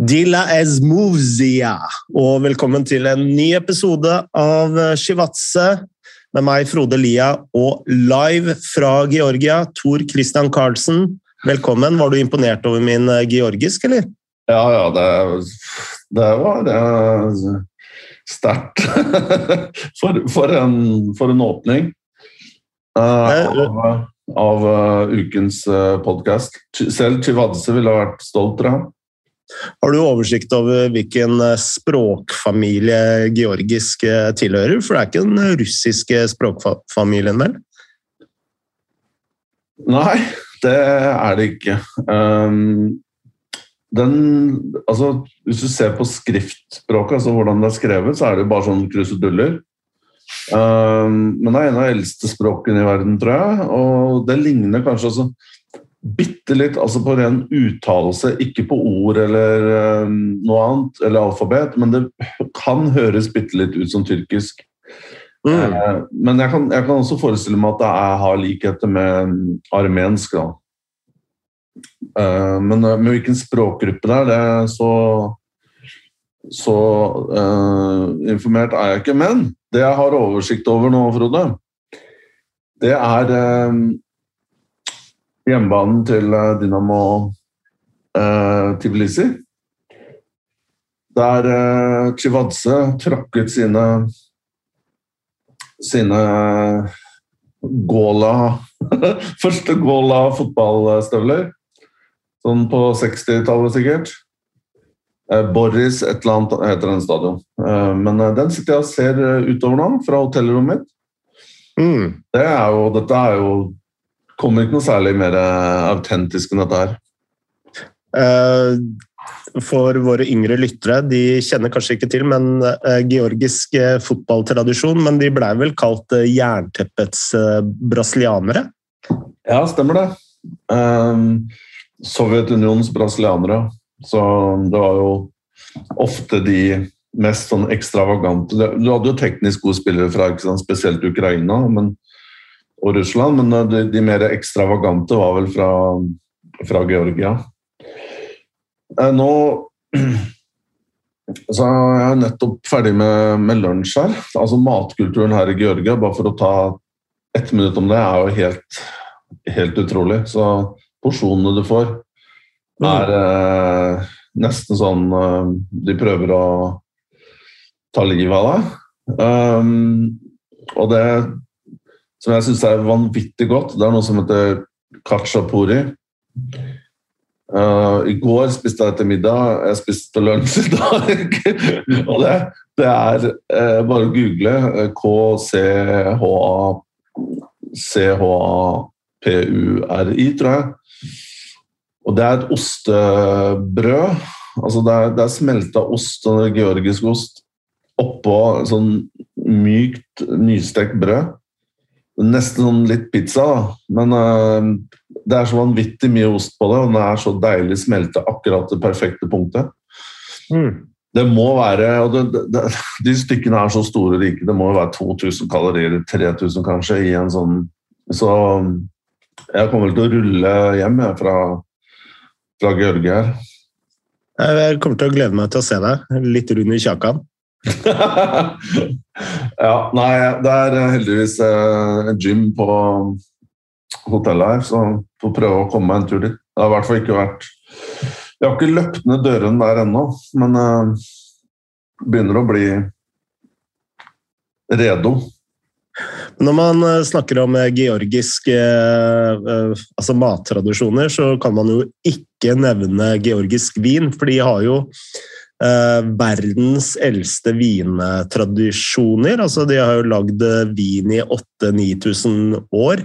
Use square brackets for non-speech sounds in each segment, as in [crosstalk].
Dila Ezmovzia, og velkommen til en ny episode av Shivatse med meg, Frode Lia, og live fra Georgia, Tor Christian Karlsen. Velkommen. Var du imponert over min eh, georgisk, eller? Ja, ja, det, det var det sterkt. [laughs] for, for, en, for, en, åpning uh, av, av uh, ukens podkast. Selv Chivadze ville vært stolt, tror jeg. Har du oversikt over hvilken eh, språkfamilie georgisk eh, tilhører? For det er ikke den russiske språkfamilien, vel? Nei, det er det ikke. Um, den, altså, hvis du ser på skriftspråket, altså hvordan det er skrevet, så er det bare sånn kruseduller. Um, men det er en av de eldste språkene i verden, tror jeg. Og det ligner kanskje også bitte litt altså på ren uttalelse, ikke på ord eller um, noe annet, eller alfabet, men det kan høres bitte litt ut som tyrkisk. Mm. Eh, men jeg kan, jeg kan, også forestille meg at det er, har likheter med armensk. da. Eh, men med hvilken språkgruppe det er, det så så uh, informert er jeg ikke. Men det jeg har oversikt over nå, Frode, det er um, hjemmebanen til eh, Dynamo eh, Tbilisi. Der eh, Chivadze tråkket sine sine Gåla [laughs] Første Gåla fotballstøvler. Sånn på 60-tallet, sikkert. Eh, Boris et eller annet heter den stadion. Eh, men den sitter jeg og ser utover nå, fra hotellrommet mitt. Mm. Det er jo, dette er jo kommer ikke noe særlig mer eh, autentisk enn dette her. Uh, for våre yngre lyttere, de kjenner kanskje ikke til men uh, georgisk fotballtradisjon, men de blei vel kalt jernteppets brasilianere? Ja, stemmer det. Um, Sovjetunionens brasilianere. Så det var jo ofte de mest sånn ekstravagante Du hadde jo teknisk gode spillere fra spesielt Ukraina, men og Russland, men eh, de, de mer ekstravagante var vel fra, fra Georgia. Eh, nå [clears throat] så jeg er nettopp ferdig med, med lunsj her. Altså Matkulturen her i Georgia, bare for å ta ett minutt om det, er jo helt, helt utrolig. Så porsjonene du får, er eh, nesten sånn eh, De prøver å ta livet av deg. Um, og det som jeg syns er vanvittig godt. Det er noe som heter kachapuri. Uh, I går spiste jeg til middag, jeg spiste til lunsj i dag. [laughs] og det, det er uh, bare å google K-C-H-A C-H-A-P-U-R-I, tror jeg. Og det er et ostebrød. Altså det er, det er smelta ost, sånn georgisk ost, oppå sånn mykt, nystekt brød. Nesten sånn litt pizza, da. Men uh, det er så vanvittig mye ost på det, og den er så deilig smelta akkurat det perfekte punktet. Mm. Det må være og det, det, [laughs] De stykkene er så store og rike. Det må jo være 2000 kalorier, 3000 kanskje, i en sånn Så jeg kommer til å rulle hjem jeg, fra, fra Georgia her. Jeg kommer til å glede meg til å se deg. Litt rund i kjakan. Ja, nei, det er heldigvis eh, en gym på hotellet her, så får prøve å komme meg en tur dit. Det har i hvert fall ikke vært Jeg har ikke løpt ned dørene der ennå, men uh, begynner å bli redo. Når man eh, snakker om georgiske altså mattradisjoner, så kan man jo ikke nevne georgisk vin, for de har jo eh, verdens eldste vintradisjoner. Altså, de har jo lagd eh, vin i 8000-9000 år.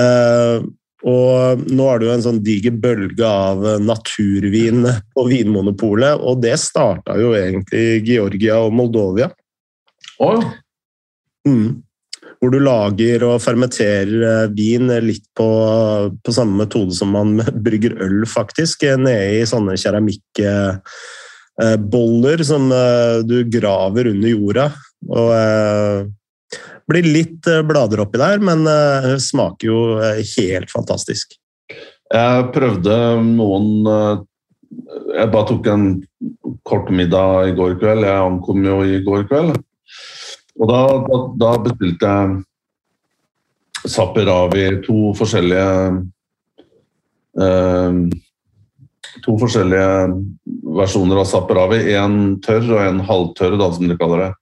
Eh, og nå er det jo en sånn diger bølge av naturvin på Vinmonopolet, og det starta jo egentlig Georgia og Moldovia. Oh. Mm. Hvor du lager og fermenterer eh, vin litt på, på samme metode som man [laughs] brygger øl, faktisk. Nede i sånne keramikk Eh, boller som eh, du graver under jorda. Og eh, blir litt blader oppi der, men smaker jo helt fantastisk. Jeg prøvde noen Jeg bare tok en kort middag i går kveld. Jeg ankom jo i går kveld. Og da, da, da bestilte jeg Saperavi, to forskjellige eh, To forskjellige versjoner av Saperavi. En tørr og en halvtørr, da, som de kaller det.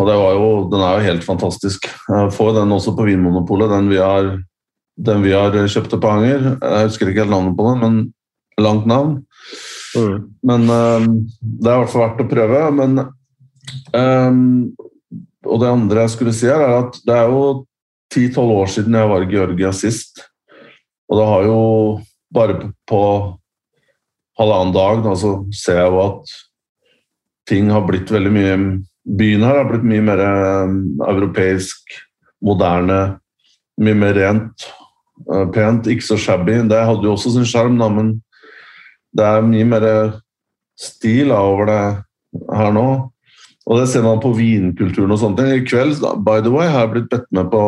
Og det var jo, den er jo helt fantastisk. Jeg får den også på Vinmonopolet, den vi har, den vi har kjøpt på Anger. Jeg husker ikke helt navnet på den, men langt navn. Mm. Men um, det er i hvert fall verdt å prøve. Men um, Og det andre jeg skulle si her, er at det er jo 10-12 år siden jeg var i Georgia sist. Og det har jo bare på halvannen dag da, så ser jeg jo at ting har blitt veldig mye byen her har blitt mye mer um, europeisk, moderne, mye mer rent. Uh, pent, ikke så shabby. Det hadde jo også sin sjarm, men det er mye mer stil over det her nå. Og det ser man på vinkulturen og sånne ting. I kveld by the way, har jeg blitt bedt med på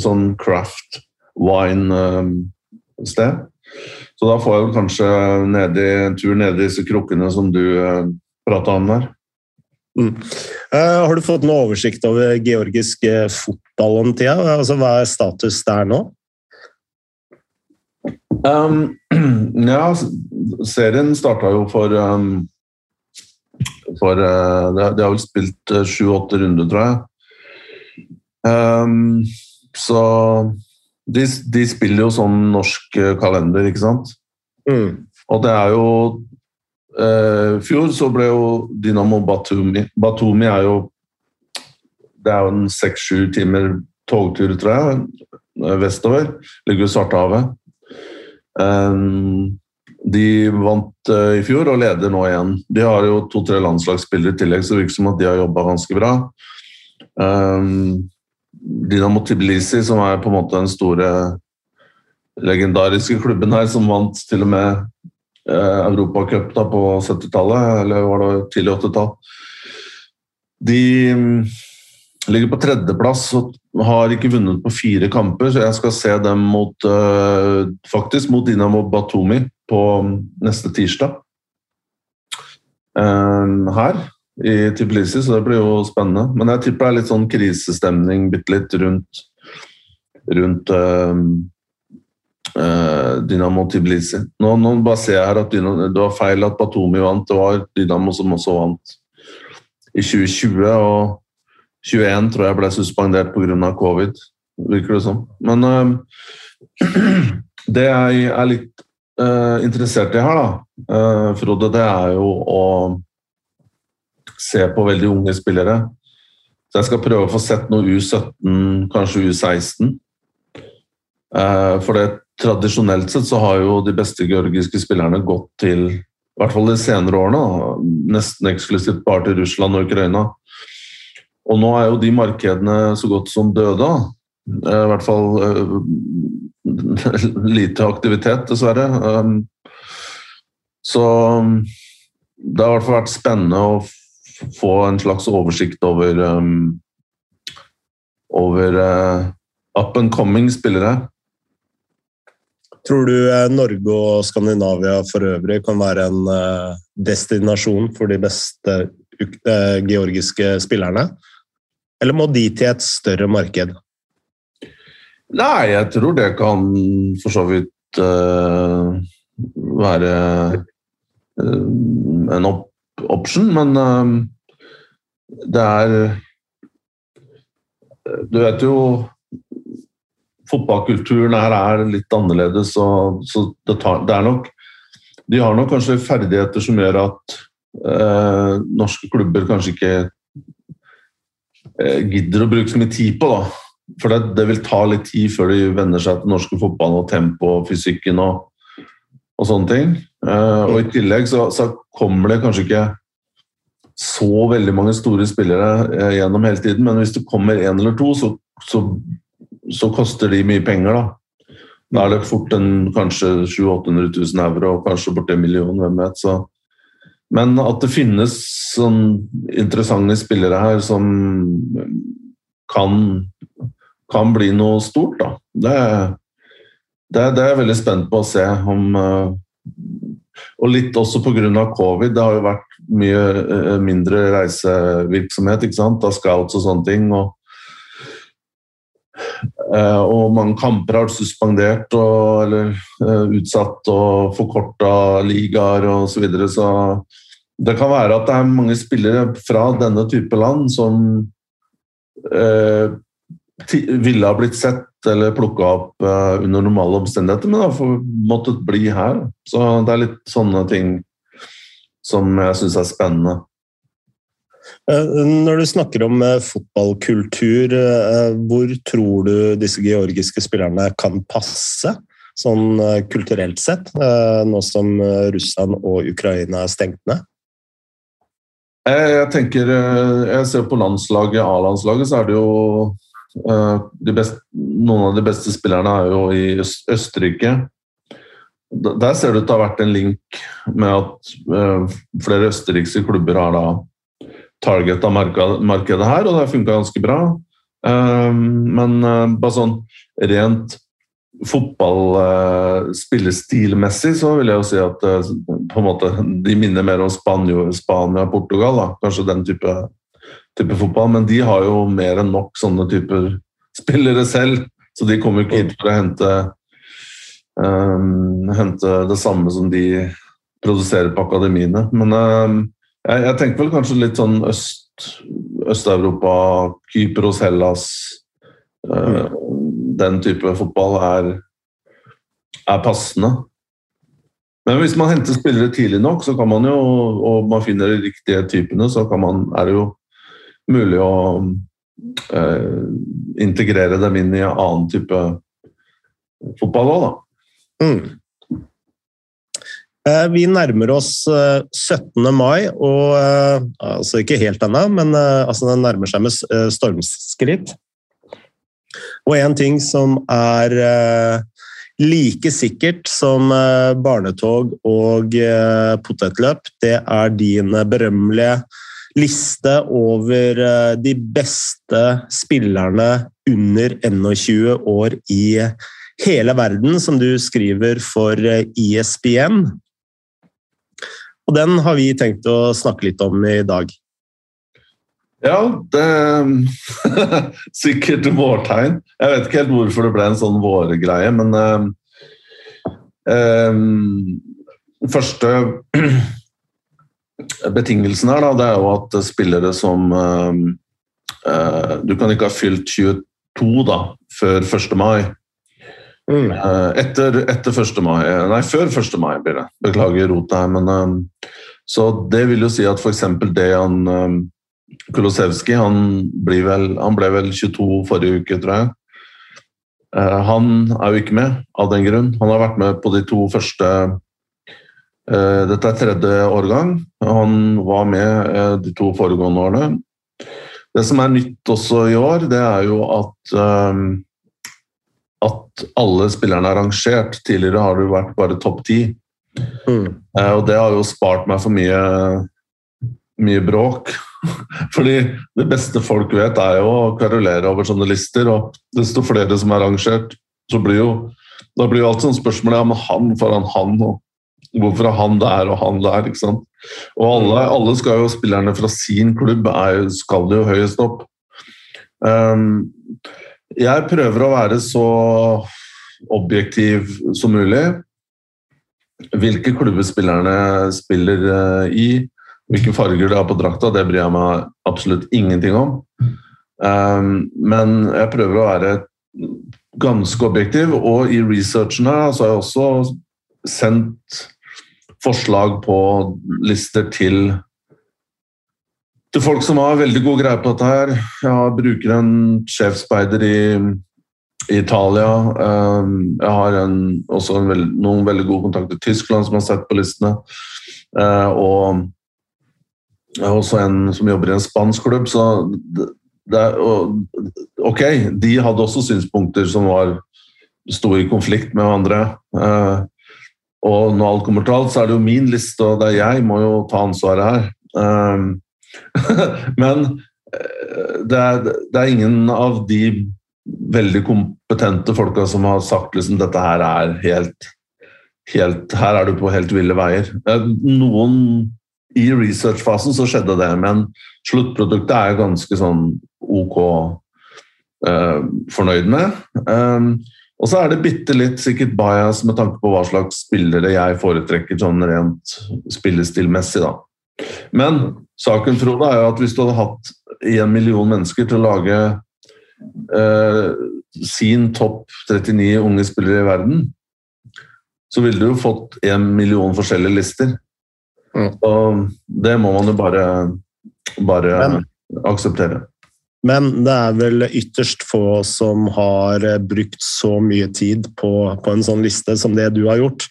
sånn craft wine-sted. Så da får jeg kanskje nedi, en tur ned i disse krukkene som du uh, prata om der. Mm. Uh, har du fått noe oversikt over georgisk uh, fotball om tida? Altså, hva er status der nå? Um, [clears throat] ja, serien starta jo for um, For uh, De har vel spilt sju-åtte runder, tror jeg. Um, så de, de, spiller jo sånn norsk kalender, ikke sant? Mm. Og det er jo i uh, fjor så ble jo Dynamo Batumi Batumi er jo Det er jo en seks-sju timer togtur, tror jeg, eh, vestover. Ligger ved Svartehavet. Um, de vant i fjor og leder nå igjen. De har jo to-tre landslagsspillere i tillegg, så det virker som at de har jobba ganske bra. Um, Dynamo Tbilisi, som er på en måte den store legendariske klubben her, som vant til og med eh, Europacup på 70-tallet, eller var det tidlig 80-tall. De mm, ligger på tredjeplass og har ikke vunnet på fire kamper, så jeg skal se dem mot uh, faktisk mot Dinamo Batumi på neste tirsdag. Uh, her i Tbilisi, så det blir jo spennende. Men jeg tipper det er litt sånn krisestemning bitte litt rundt, rundt uh, uh, Dynamo Tbilisi. Nå, nå bare ser jeg her at Dynamo, det var feil at Batomi vant. Det var Dynamo som også vant i 2020. Og 21 tror jeg ble suspendert pga. covid, virker det som. Men uh, [clears throat] det jeg er litt uh, interessert i her, da, Frode, det er jo å se på veldig unge spillere. Så jeg skal prøve å få sett noe U17, kanskje U16. For det tradisjonelt sett så har jo de beste georgiske spillerne gått til i hvert fall de senere årene, nesten eksklusivt bare til Russland og Ukraina. Og nå er jo de markedene så godt som døde. Eh, I hvert fall uh, [laughs] lite aktivitet, dessverre. Um, så det har i hvert fall vært spennende å få en slags oversikt over um, over uh, up and coming spillere. Tror du eh, Norge og Skandinavia for øvrig kan være en eh, destinasjon for de beste eh, georgiske spillerne? Eller må de til et større marked? Nei, jeg tror det kan for så vidt uh, være uh, en op option, men uh, det er Du vet jo fotballkulturen her er litt annerledes, så, så det, tar, det, er nok De har nok kanskje ferdigheter som gjør at uh, norske klubber kanskje ikke uh, gidder å bruke så mye tid på. da. For det, det, vil ta litt tid før de venner seg til norske fotball og tempo og fysikken og, og sånne ting. Eh, og i tillegg så, så, kommer det kanskje ikke så veldig mange store spillere eh, gjennom hele tiden, men hvis det kommer én eller to, så, så så koster de mye penger, da. Da er det fort en kanskje 700 000-800 000 euro, og kanskje borti en million, hvem vet. Så. Men at det finnes sånn interessante spillere her som kan, kan bli noe stort, da. Det, det, det, er jeg veldig spent på å se om, uh, og litt også pga. covid. Det har jo vært mye uh, mindre reisevirksomhet ikke sant? av scouts og sånne ting. Og, uh, og mange kamper har vært suspendert og, eller uh, utsatt og forkorta ligaer osv. Så, videre, så det kan være at det er mange spillere fra denne type land som ville ha blitt sett eller plukka opp uh, under normale omstendigheter, men har måttet bli her. Så det er litt sånne ting som jeg syns er spennende. Eh, når du snakker om eh, fotballkultur, hvor tror du disse georgiske spillerne kan passe? Sånn kulturelt sett, nå som Russland og Ukraina er stengt ned? Jeg tenker, jeg ser på landslaget, A-landslaget, så er det jo Eh, beste, noen av de beste spillerne er jo i Østerrike. Der ser det ut til å ha vært en link med at eh, flere østerrikske klubber har da targeta markedet her, og det har funka ganske bra. Eh, men bare sånn rent fotball-spillestilmessig så vil jeg jo si at på en måte, de minner mer om Spania og Portugal. Da. Kanskje den type type fotball, men de har jo mer enn nok sånne typer spillere selv. Så de kommer ikke hit for å hente, um, hente det samme som de produserer på akademiene. Men um, jeg, jeg, tenker vel kanskje litt sånn øst, Øst-Europa, Kypros, Hellas uh, Den type fotball er, er passende. Men hvis man henter spillere tidlig nok, så kan man jo, og man finner de riktige typene, så man, er det jo mulig å eh, integrere dem inn i en annen type fotball òg, da. Mm. Eh, vi nærmer oss 17. Eh, mai, og eh, altså ikke helt ennå, men altså den nærmer seg med stormskritt. Og en ting som er like sikkert som barnetog og potetløp, det er din berømmelige liste over eh, de beste spillerne under 21 år i hele verden, som du skriver for ISBN. Eh, Og den har vi tenkt å snakke litt om i dag. Ja, det er [laughs] sikkert vårtegn. Jeg vet ikke helt hvorfor det ble en sånn vårgreie, men um, første Betingelsen her da, det er jo at spillere som uh, uh, Du kan ikke ha fylt 22 da, før 1. mai. Mm. Uh, etter, etter 1. mai Nei, før 1. mai blir det. Beklager rotet her, men Så det vil jo si at f.eks. Dejan um, Kulosevskij han, han, ble vel 22 forrige uke, tror jeg. han er jo ikke med av den grunn. Han har vært med på de to første Eh, dette er tredje årgang. Han var med eh, de to foregående årene. Det som er nytt også i år, det er jo at, um, at alle spillerne er rangert. Tidligere har det vært bare topp ti. Mm. Uh, og det har jo spart meg for mye, mye bråk. [laughs] Fordi det beste folk vet, er jo å kverulere over sånne lister, og desto flere som er rangert, så blir jo da blir jo alt sånn spørsmål ja, men han foran han. og Hvorfor er han der og han der? ikke sant? Og alle, alle skal jo, spillerne fra sin klubb er, skal jo høyest opp. Um, jeg prøver å være så objektiv som mulig. Hvilke klubber spillerne spiller uh, i, hvilke farger de har på drakta, det bryr jeg meg absolutt ingenting om. Um, men jeg prøver å være ganske objektiv, og i researchen her så har jeg også sendt forslag på lister til til folk som har veldig god greie på dette her. Jeg bruker en sjefsspeider i, Italia. Ehm, jeg har en, også en veld, noen veldig gode kontakter i Tyskland som har sett på listene. Eh, og jeg har også en som jobber i en spansk klubb. Så det, ok, de hadde også synspunkter som var sto i konflikt med hverandre. Og når alt kommer til alt, så er det jo min liste, og det er jeg må jo ta ansvaret her. Um, [laughs] men eh, det er, det er, ingen av de veldig kompetente folka som har sagt liksom dette her er helt, helt Her er du på helt ville veier. Noen I researchfasen så skjedde det, men sluttproduktet er jeg ganske sånn OK uh, fornøyd med. Um, og så er det bitte litt sikkert bias med tanke på hva slags spillere jeg foretrekker sånn rent spillestilmessig, da. Men saken, Frode, er jo at hvis du hadde hatt en million mennesker til å lage eh, sin topp 39 unge spillere i verden, så ville du jo fått en million forskjellige lister. Mm. Og det må man jo bare, bare men, akseptere. Men det er vel ytterst få som har brukt så mye tid på, på en sånn liste som det du har gjort,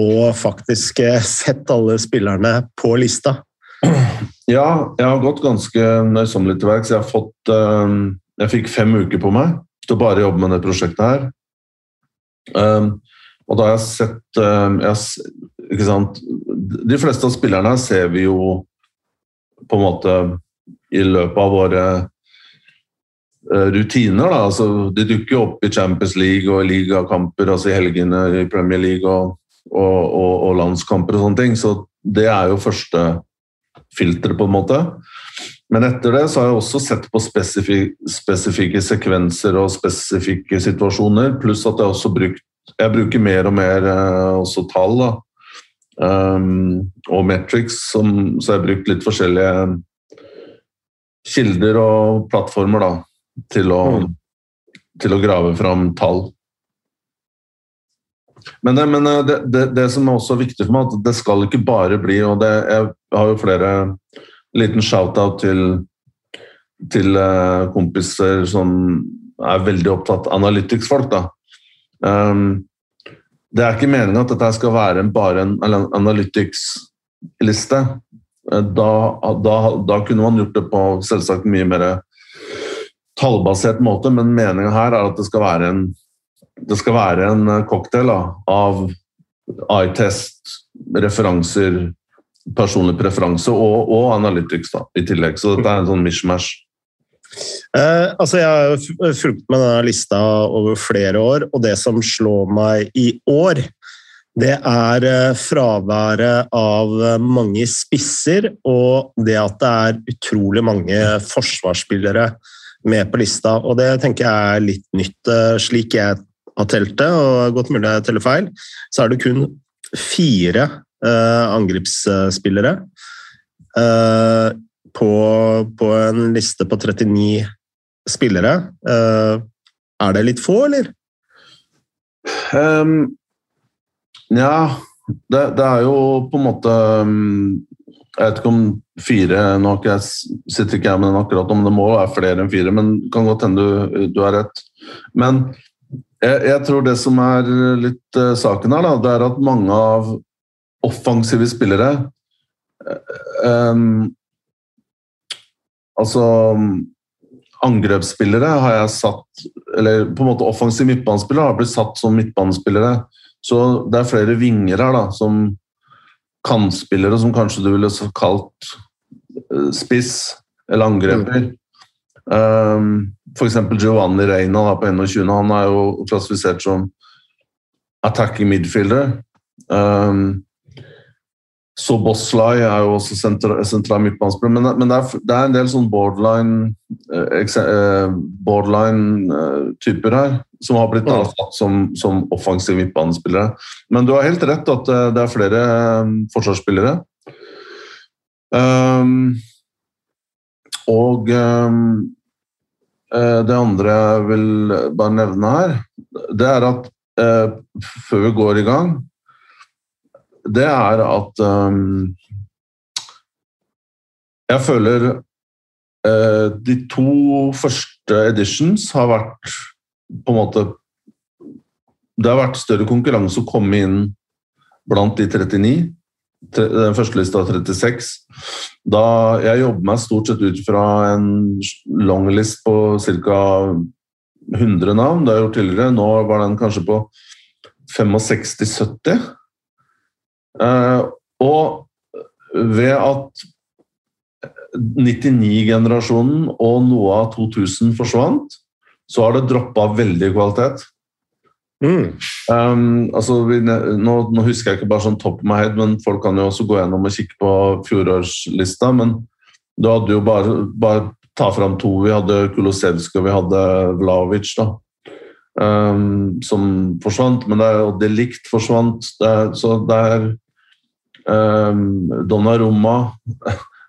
og faktisk sett alle spillerne på lista. Ja, jeg har gått ganske nøysommelig til verks. Jeg har fått eh, Jeg fikk fem uker på meg til å bare jobbe med det prosjektet her. Og da har jeg sett jeg, ikke sant? De fleste av spillerne her ser vi jo på en måte i løpet av våre rutiner. Da. Altså, de dukker opp i Champions League og ligakamper, altså i helgene i Premier League og, og, og, og landskamper og sånne ting. Så det er jo første filteret, på en måte. Men etter det så har jeg også sett på spesifik, spesifikke sekvenser og spesifikke situasjoner, pluss at jeg også brukt Jeg bruker mer og mer eh, også tall da. Um, og metrics, som, så jeg har brukt litt forskjellige kilder og plattformer da, til å, mm. til å grave fram tall. Men, det, men eh, det, det, det, som er også viktig for meg, at det skal ikke bare bli og Jeg har jo flere liten shout-out til, til uh, kompiser som er veldig opptatt analytics-folk. Um, det er ikke meningen at dette skal være bare en analytics-liste. Eh, da, da, da, kunne man gjort det på selvsagt mye mer tallbasert måte, men meningen her er at det skal være en, skal være en cocktail da, av eye-test, referanser, personlig preferanse og, og analytics da, i tillegg. Så dette er en sånn mishmash. Eh, altså jeg har fulgt med denne lista over flere år, og det som slår meg i år, det er eh, fraværet av mange spisser og det at det er utrolig mange forsvarsspillere med på lista. Og det tenker jeg er litt nytt. Eh, slik jeg har telt det, og godt mulig jeg teller feil, så er det kun fire Eh, angrepsspillere. Eh, på, på, en liste på 39 spillere. Eh, er det litt få, eller? Um, ja det, det, er jo på en måte um, Jeg vet ikke om fire nå jeg, sitter ikke jeg med den akkurat, om det må være flere enn fire, men det kan godt hende du, du har rett. Men jeg, jeg, tror det som er litt uh, saken her, da, det er at mange av offensive spillere um, Altså Angrepsspillere har jeg satt Eller på en måte offensive midtbanespillere har blitt satt som midtbanespillere. Så det er flere vinger her da, som kantspillere som kanskje du ville kalt eh, spiss eller angreper. Mm. Um, F.eks. Giovanni Reina da, på 21. Han er jo klassifisert som attacking midfielder. Um, så Boslai er jo også sentral, sentral midtbanespiller, men, men det, er, det, er, en del sånn borderline eh, eh borderline-typer eh, her som har blitt satt som, som offensive midtbanespillere. Men du har helt rett at eh, det er flere eh, forsvarsspillere. Um, og um, det andre jeg vil bare nevne her, det er at uh, før vi går i gang det er at um, Jeg føler uh, de to første editions har vært på en måte Det har vært større konkurranse å komme inn blant de 39. Den første lista er 36. Da jeg jobber meg stort sett ut fra en longlist på ca. 100 navn. Det har jeg gjort tidligere. Nå var den kanskje på 65-70. Eh, og ved at 99-generasjonen og noe av 2000 forsvant, så har det droppa veldig kvalitet. Mm. Um, altså, vi, nå, nå, husker jeg ikke bare sånn top of my head, men folk kan jo også gå gjennom og kikke på fjorårslista. Men du hadde jo bare, bare ta fram to. Vi hadde Kulosevskij og vi hadde Vlaovic, da. Um, som forsvant. Men det er, og Delikt forsvant. Det er, så det er um, Donnarumma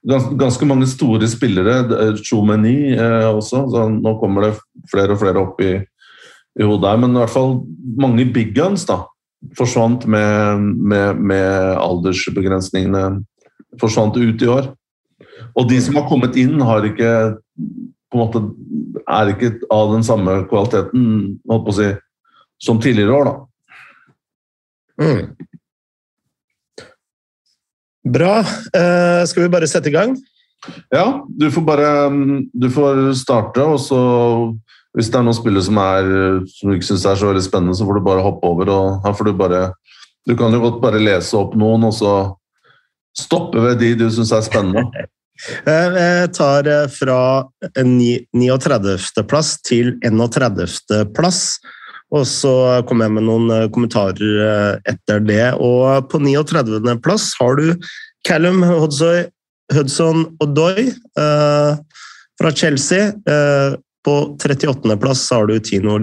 Ganske mange store spillere. Chomeny eh, også. Så nå kommer det flere og flere opp i i hodet her. men i hvert fall mange big guns da, forsvant med, med, med aldersbegrensningene. Forsvant ut i år. Og de som har kommet inn, har ikke på en måte, er ikke av den samme kvaliteten holdt på å si, som tidligere år, da. Mm. Bra. Uh, skal vi bare sette i gang? Ja, du får bare du får starte, og så hvis det er noen spillere som, er, som du ikke syns er så veldig spennende, så får du bare hoppe over. og her får Du bare, du kan jo godt bare lese opp noen, og så stoppe ved de du syns er spennende. [laughs] Eh, jeg tar eh, fra 39.-plass til 31.-plass. Og så kom jeg med noen eh, kommentarer etter det. Og på 39.-plass har du Callum Hudson Odoi fra Chelsea. På 38.-plass har du Tino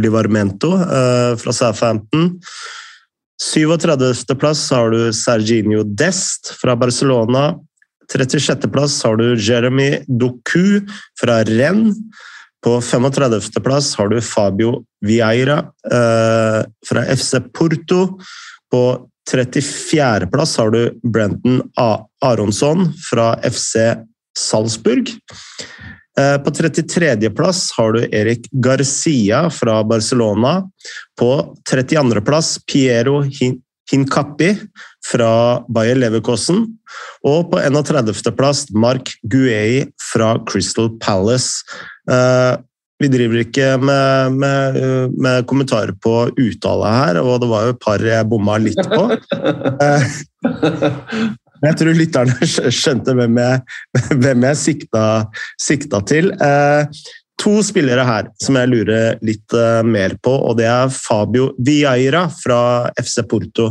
Livarmento eh, fra Southampton. 37.-plass har du Serginho Dest fra Barcelona. 36.-plass har du Jeremy Doku fra Rennes. På 35.-plass har du Fabio Vieira eh, fra FC Porto. På 34.-plass har du Brenton Aronsson fra FC Salzburg. Eh, på 33.-plass har du Erik Garcia fra Barcelona. På 32.-plass Piero Hincappi fra Bayer Leverkosen. Og på 31.-plass Mark Guei fra Crystal Palace. Eh, vi driver ikke med, med, med, kommentarer på uttale her, og det var jo et par jeg bomma litt på. [laughs] Eh, jeg tror lytterne skjønte hvem jeg, hvem jeg sikta, sikta, til. Eh, to spillere her som jeg lurer litt mer på, og det er Fabio Vieira fra FC Porto.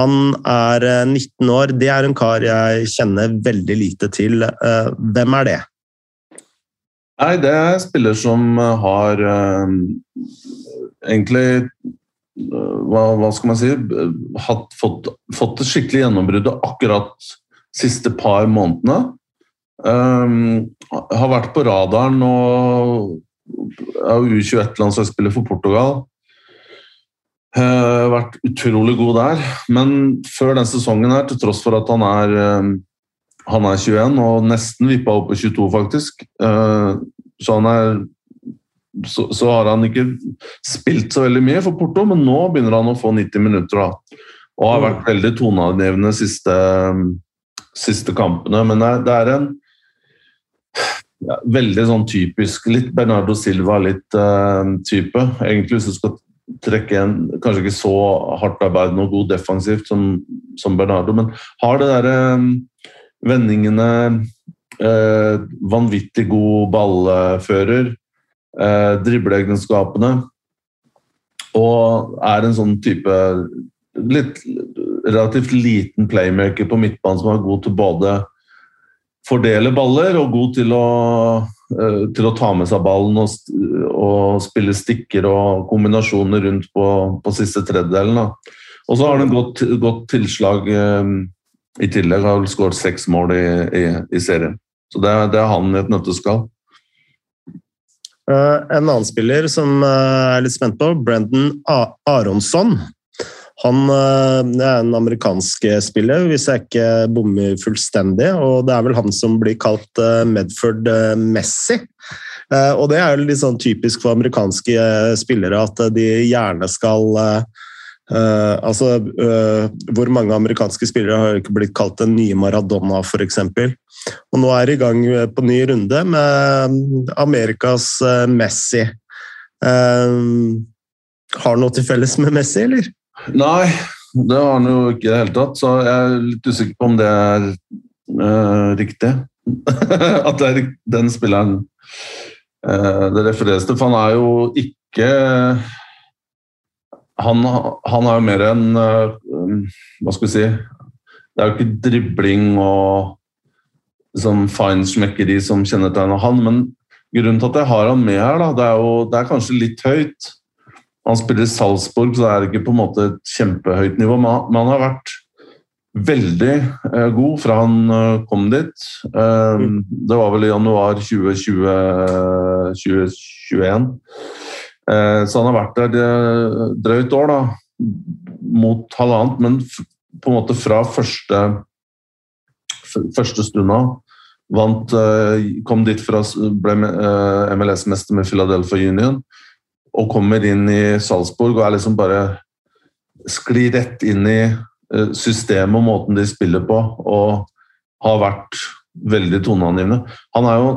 Han er 19 eh, år. Det er en kar jeg kjenner veldig lite til. Hvem er det? Nei, det er en spiller som har eh, egentlig hva, hva, skal man si hatt, fått, fått et skikkelig gjennombrudd akkurat siste par månedene. Um, har vært på radaren og er U21-landslagsspiller for Portugal. Uh, vært utrolig god der. Men før den sesongen her, til tross for at han er, um, han er 21 og nesten vippa opp på 22, faktisk, uh, så han er så, så, har han ikke spilt så veldig mye for Porto, men nå begynner han å få 90 minutter. Da. Og har vært veldig toneangivende de siste, siste kampene. Men det, det er en ja, veldig sånn typisk Litt Bernardo Silva, litt uh, type. Egentlig hvis du skal trekke en kanskje ikke så hardt arbeidende og god defensivt som, som Bernardo, men har det derre um, vendingene eh, Vanvittig god ballfører eh, dribleegenskapene. Og er en sånn type litt, relativt liten playmaker på midtbanen som er god til både fordele baller og god til å, eh, til å ta med seg ballen og, og, spille stikker og kombinasjoner rundt på, på siste tredjedelen. Og så har han et godt, godt tilslag eh, i tillegg. Har han skåret seks mål i, i, i, serien. Så det, det er han i et nøtteskall. Uh, en annen spiller som eh, er litt spent på, Brendan Aronsson. Han uh, er en amerikansk spiller, hvis jeg ikke bommer fullstendig. Og det er vel han som blir kalt Medford Messi. Og det er jo litt sånn typisk for amerikanske spillere at de gjerne skal Uh, altså, uh, Hvor mange amerikanske spillere har ikke blitt kalt den nye Maradona, f.eks.? Og nå er det i gang på ny runde med Amerikas uh, Messi. har han noe til felles med Messi, eller? Nei, det har han jo ikke i det hele tatt. Så jeg er litt usikker på om det er riktig. [laughs] At det er den spilleren det refereres til. For han er jo ikke han, han er jo mer en uh, Hva skal vi si Det er jo ikke dribling og sånn feinschmeckeri som kjennetegner han, men grunnen til at jeg har han med her, da, det er jo det er kanskje litt høyt. Han spiller i Salzburg, så det er ikke på en måte et kjempehøyt nivå, men han har vært veldig uh, god fra han uh, kom dit. Mm. Det var vel i januar 2020, 2021. Eh, så han har vært der eh, drøyt år, da, mot halvannet, men på en måte fra første, første stund av. Vant, eh, kom dit fra, ble MLS-mester med Philadelphia Union og kommer inn i Salzburg og er liksom bare sklir rett inn i systemet og måten de spiller på, og har vært veldig toneangivende. Han er jo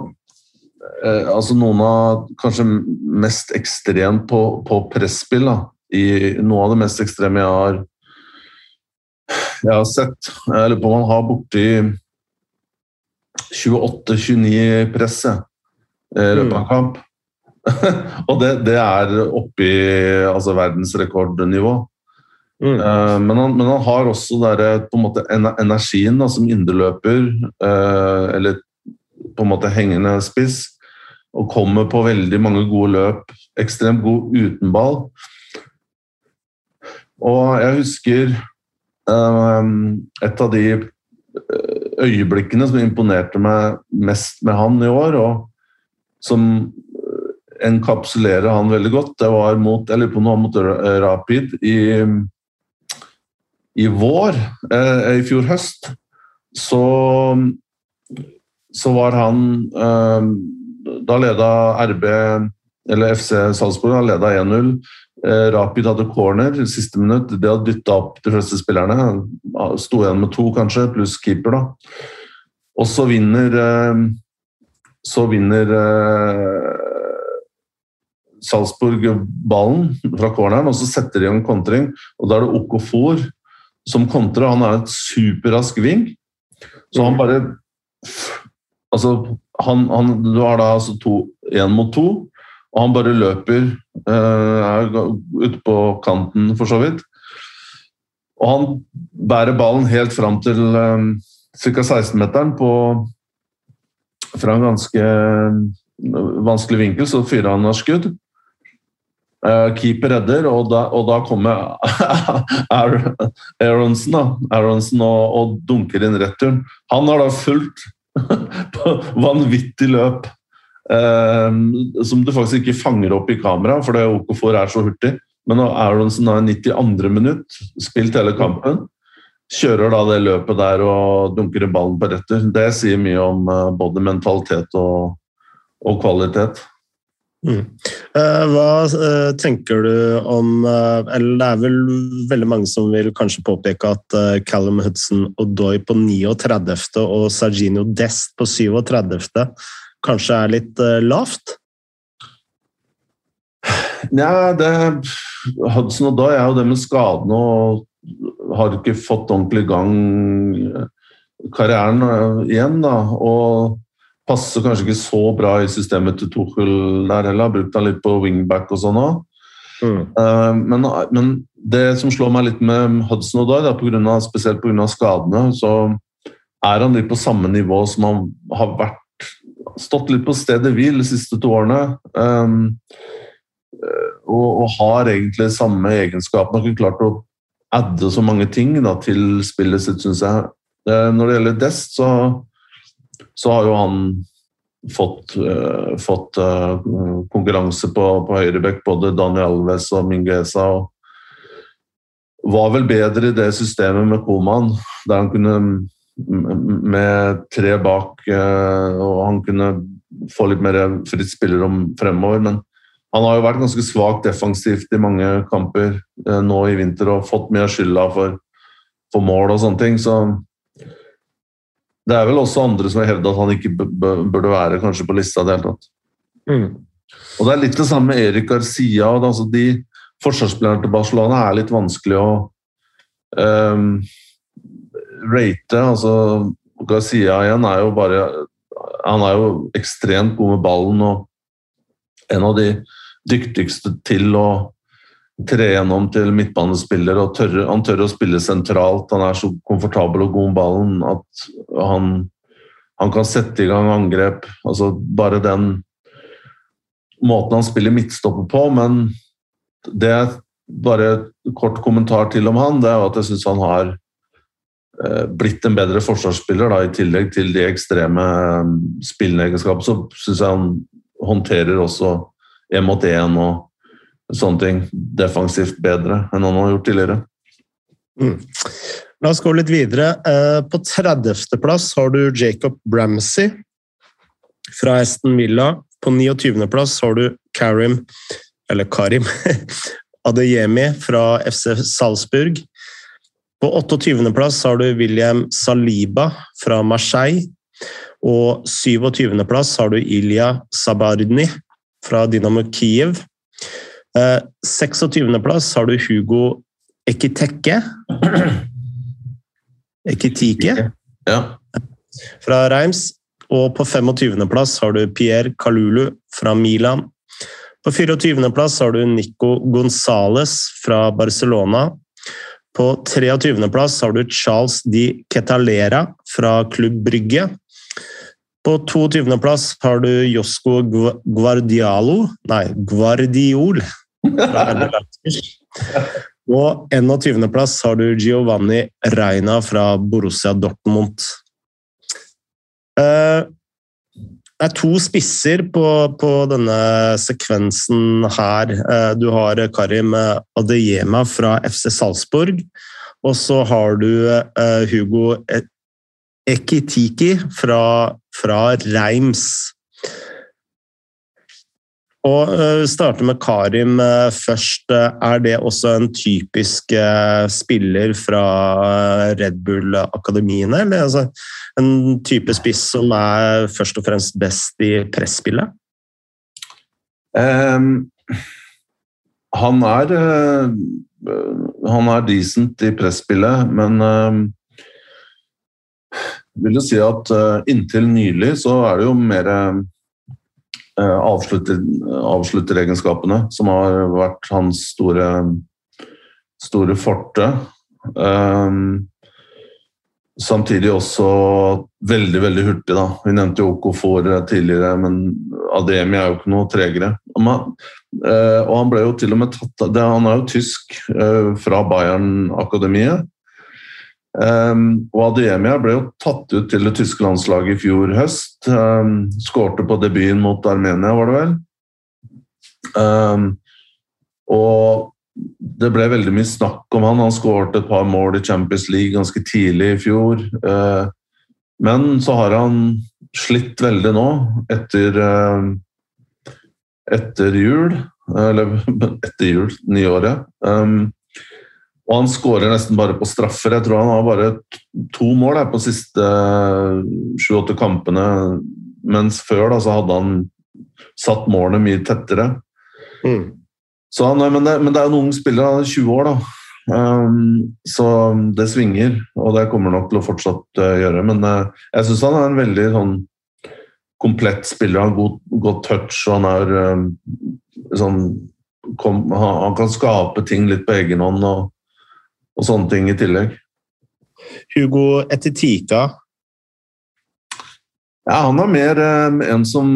eh, altså noen av kanskje mest ekstremt på, på presspill. Da. I noe av det mest ekstreme jeg har, jeg har sett. Jeg lurer på om han har borti 28-29 press i løpet av en kamp. [laughs] og det, det er oppi altså, verdensrekordnivå. Mm. Uh, men, han, men, han, har også der, på en måte energien da, som indreløper, uh, eller på en måte hengende spiss, og kommer på veldig mange gode løp. Ekstremt god uten ball. Og jeg husker um, et av de eh, øyeblikkene som imponerte meg mest med han i år, og som enkapsulerer han veldig godt, det var mot, eller på noe mot Rapid i, i vår, eh, i fjor høst. Så, så var han eh, da leda RB, eller FC Salzburg, leda 1-0. Eh, Rapid hadde corner siste minutt. Det hadde dytta opp de fleste spillerne. Sto igjen med to, kanskje, pluss keeper. da. Og så vinner eh, Så vinner eh, Salzburg ballen fra corneren, og så setter de en kontring. og Da er det Okofor som kontrer. Han er et superrask ving. Så han bare Altså, han, han, du har da altså én mot to, og han bare løper uh, ute på kanten, for så vidt. Og han bærer ballen helt fram til um, ca. 16-meteren fra en ganske vanskelig vinkel, så fyrer han av skudd. Uh, keeper redder, og da, og da kommer [laughs] Aronsen, da. Aronsen og, og, dunker inn returen. Han har da fulgt [laughs] på vanvittig løp eh, som du faktisk ikke fanger opp i kamera, for det Okafor er så hurtig. Men nå er det sånn 92. minutt, spilt hele kampen, kjører da det løpet der og dunker ballen på retter, det sier mye om eh, både mentalitet og, og kvalitet. Mm. Eh, hva uh, tenker du om uh, Eller det er vel veldig mange som vil kanskje påpeke at Callum Hudson Odoi på 39. og Serginio Dest på 37. kanskje er litt lavt? Nja, Hudson Odoi er jo det med skadene og har ikke fått ordentlig gang karrieren igjen. da, og passer kanskje ikke så bra i systemet til Tuchel der heller. Har brukt han litt på wingback og sånn òg. Mm. Uh, men, men, det som slår meg litt med Hudson Odoi, på grunn av, spesielt pga. skadene, så er han litt på samme nivå som han har vært Stått litt på stedet hvil de siste to årene. Um, og, og, har egentlig samme egenskapene. Har ikke klart å adde så mange ting da, til spillet sitt, syns jeg. Uh, når det gjelder Dest, så så har jo han fått, uh, fått uh, konkurranse på, på høyrebekk, både Daniel Alves og Mingueza. og var vel bedre i det systemet med Koman, der han kunne med tre bak uh, og han kunne få litt mer fritt spillerom fremover. Men han har jo vært ganske svak defensivt i mange kamper nå i vinter og fått mye av skylda for, for mål og sånne ting. Så det er vel også andre som har hevda at han ikke burde være kanskje på lista i det hele tatt. Mm. Og Det er litt det samme med Erik Garcia. Altså de Forsvarsspillerne til Barcelona er litt vanskelig å um, rate. Altså, Garcia igjen er jo bare Han er jo ekstremt god med ballen og en av de dyktigste til å tre gjennom til midtbanespiller. og tørre, Han tør å spille sentralt. Han er så komfortabel og god med ballen at han, han kan sette i gang angrep. Altså bare den måten han spiller midtstopper på, men det er bare kort kommentar til om han, det er at jeg syns han har eh, blitt en bedre forsvarsspiller, da, i tillegg til de ekstreme eh, spillende egenskapene. Så syns jeg han håndterer også én mot én og sånne ting defensivt bedre enn han har gjort tidligere. Mm. La oss gå litt videre. Eh, på 30.-plass har du Jacob Bramsey fra Aston Villa. På 29.-plass har du Karim, eller Karim [laughs] Adeyemi fra FC Salzburg. På 28.-plass har du William Saliba fra Marseille. Og 27.-plass har du Ilya Sabardny fra Dynamo Kiev. 26.-plass eh, har du Hugo Ekiteke. Ekitike ja. fra Reims. Og på 25.-plass har du Pierre Kalulu fra Milan. På 24.-plass har du Nico Gonzales fra Barcelona. På 23.-plass har du Charles Di Ketalera fra Klubb Brygge. På 22.-plass har du Josko Guardialo Nei, Guardiol [laughs] [laughs] og 21.-plass har du Giovanni Reina fra Borussia Dortmund. Eh, det er to spisser på, på denne sekvensen her. Eh, du har Karim Adeyema fra FC Salzburg, og så har du eh, Hugo Ekitiki fra, fra Reims. Og uh, starte med Karim uh, først. Er det også en typisk spiller fra Red Bull-akademiene? Eller altså, en type spiss som er først og fremst best i presspillet? Um, han er Han er decent i presspillet, men vil jo si at inntil nylig så er det jo mer Eh, avslutter, egenskapene, som har vært hans store, store forte. Um, samtidig også veldig veldig hurtig. da. Vi nevnte jo Okofor tidligere, men Ademi er jo ikke noe tregere. Man, uh, og han ble jo til og med tatt det, Han er jo tysk uh, fra Bayern-akademiet. Um, og Adiemia ble jo tatt ut til det tyske landslaget i fjor høst. Um, skårte på debuten mot Armenia, var det vel. Um, og det ble veldig mye snakk om han. Han skårte et par mål i Champions League ganske tidlig i fjor. Uh, men så har han slitt veldig nå, etter, uh, etter jul. Eller [laughs] etter jul, nyåret. Um, og han skårer nesten bare på straffer. Jeg tror han har bare to mål på de siste sju-åtte kampene. Mens før da, så hadde han satt målene mye tettere. Mm. Han, men, det, men, det, er jo en ung spiller, han er 20 år, da. Um, så det svinger, og det kommer nok til å fortsatt uh, gjøre. Men uh, jeg syns han er en veldig sånn komplett spiller. Han har god, god touch, og han er um, sånn kom, han, han, kan skape ting litt på egen hånd. og og sånne ting i tillegg. Hugo Etitika? Ja, han er mer eh, en som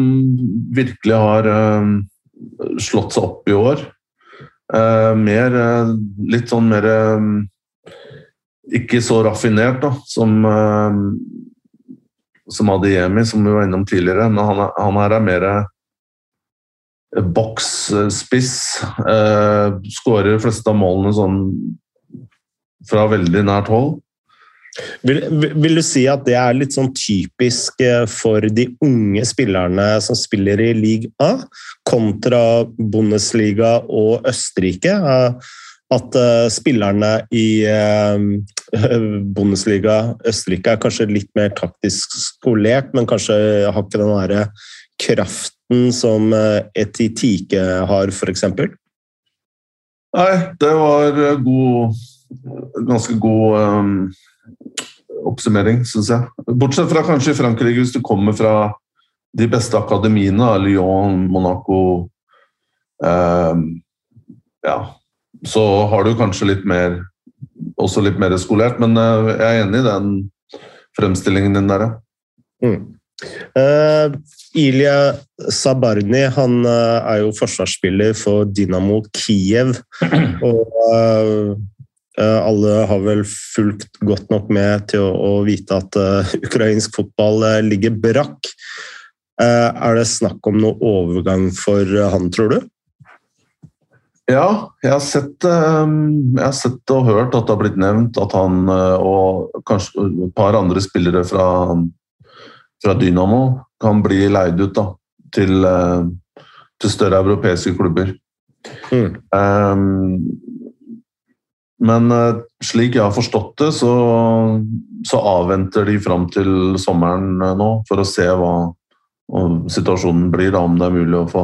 virkelig har eh, slått seg opp i år. Eh, mer eh, Litt sånn mer eh, Ikke så raffinert da, som eh, som Adiemi, som vi var innom tidligere. Men han, er, han her er mer boksspiss. Eh, skårer de fleste av målene sånn fra veldig nært hold. Vil, vil, du si at det er litt sånn typisk eh, for de unge spillerne som spiller i league A, kontra Bundesliga og Østerrike? Eh, at uh, spillerne i [laughs] Bundesliga Østerrike er kanskje litt mer taktisk skolert, men kanskje har ikke den der kraften som Etitike har, f.eks.? Nei, det var god ganske god um, oppsummering, syns jeg. Bortsett fra kanskje i Frankrike, hvis du kommer fra de beste akademiene, Lyon, Monaco um, Ja, så har du kanskje litt mer også litt mer skolert, men jeg er enig i den fremstillingen din der, ja. Mm. Uh, Ilja Sabarni han uh, er jo forsvarsspiller for Dynamo Kiev. [clears throat] Og uh, alle har vel fulgt godt nok med til å, vite at [laughs] ukrainsk fotball ligger brakk. er det snakk om noe overgang for han, tror du? Ja, jeg har, sett, jeg har sett og hørt at det har blitt nevnt at han og kanskje et par andre spillere fra fra Dynamo kan bli leid ut da, til, eh, til større europeiske klubber. Mm. Um, men eh, slik jeg har forstått det, så, så, avventer de fram til sommeren eh, nå for å se hva situasjonen blir, da, om det er mulig å få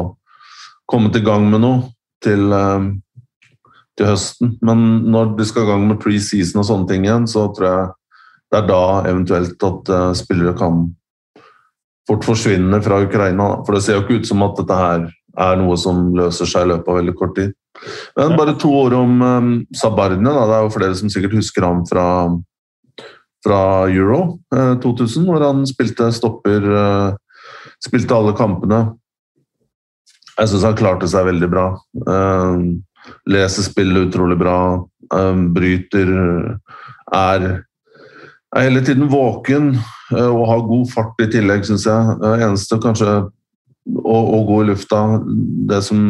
kommet i gang med noe til, til høsten. Men når de skal i gang med pre-season og sånne ting igjen, så tror jeg det er da eventuelt at spillere kan fort forsvinne fra Ukraina. For det ser jo ikke ut som at dette her er noe som løser seg i løpet av veldig kort tid. Men bare to ord om um, Sabarne. Da. Det er jo flere som sikkert husker ham fra, fra Euro eh, 2000, hvor han spilte stopper eh, Spilte alle kampene. Jeg syns han klarte seg veldig bra. Eh, leser spillet utrolig bra. Eh, bryter. Er, er hele tiden våken Eh, og har god fart i tillegg, syns jeg. Det eneste kanskje å, å, gå i lufta Det som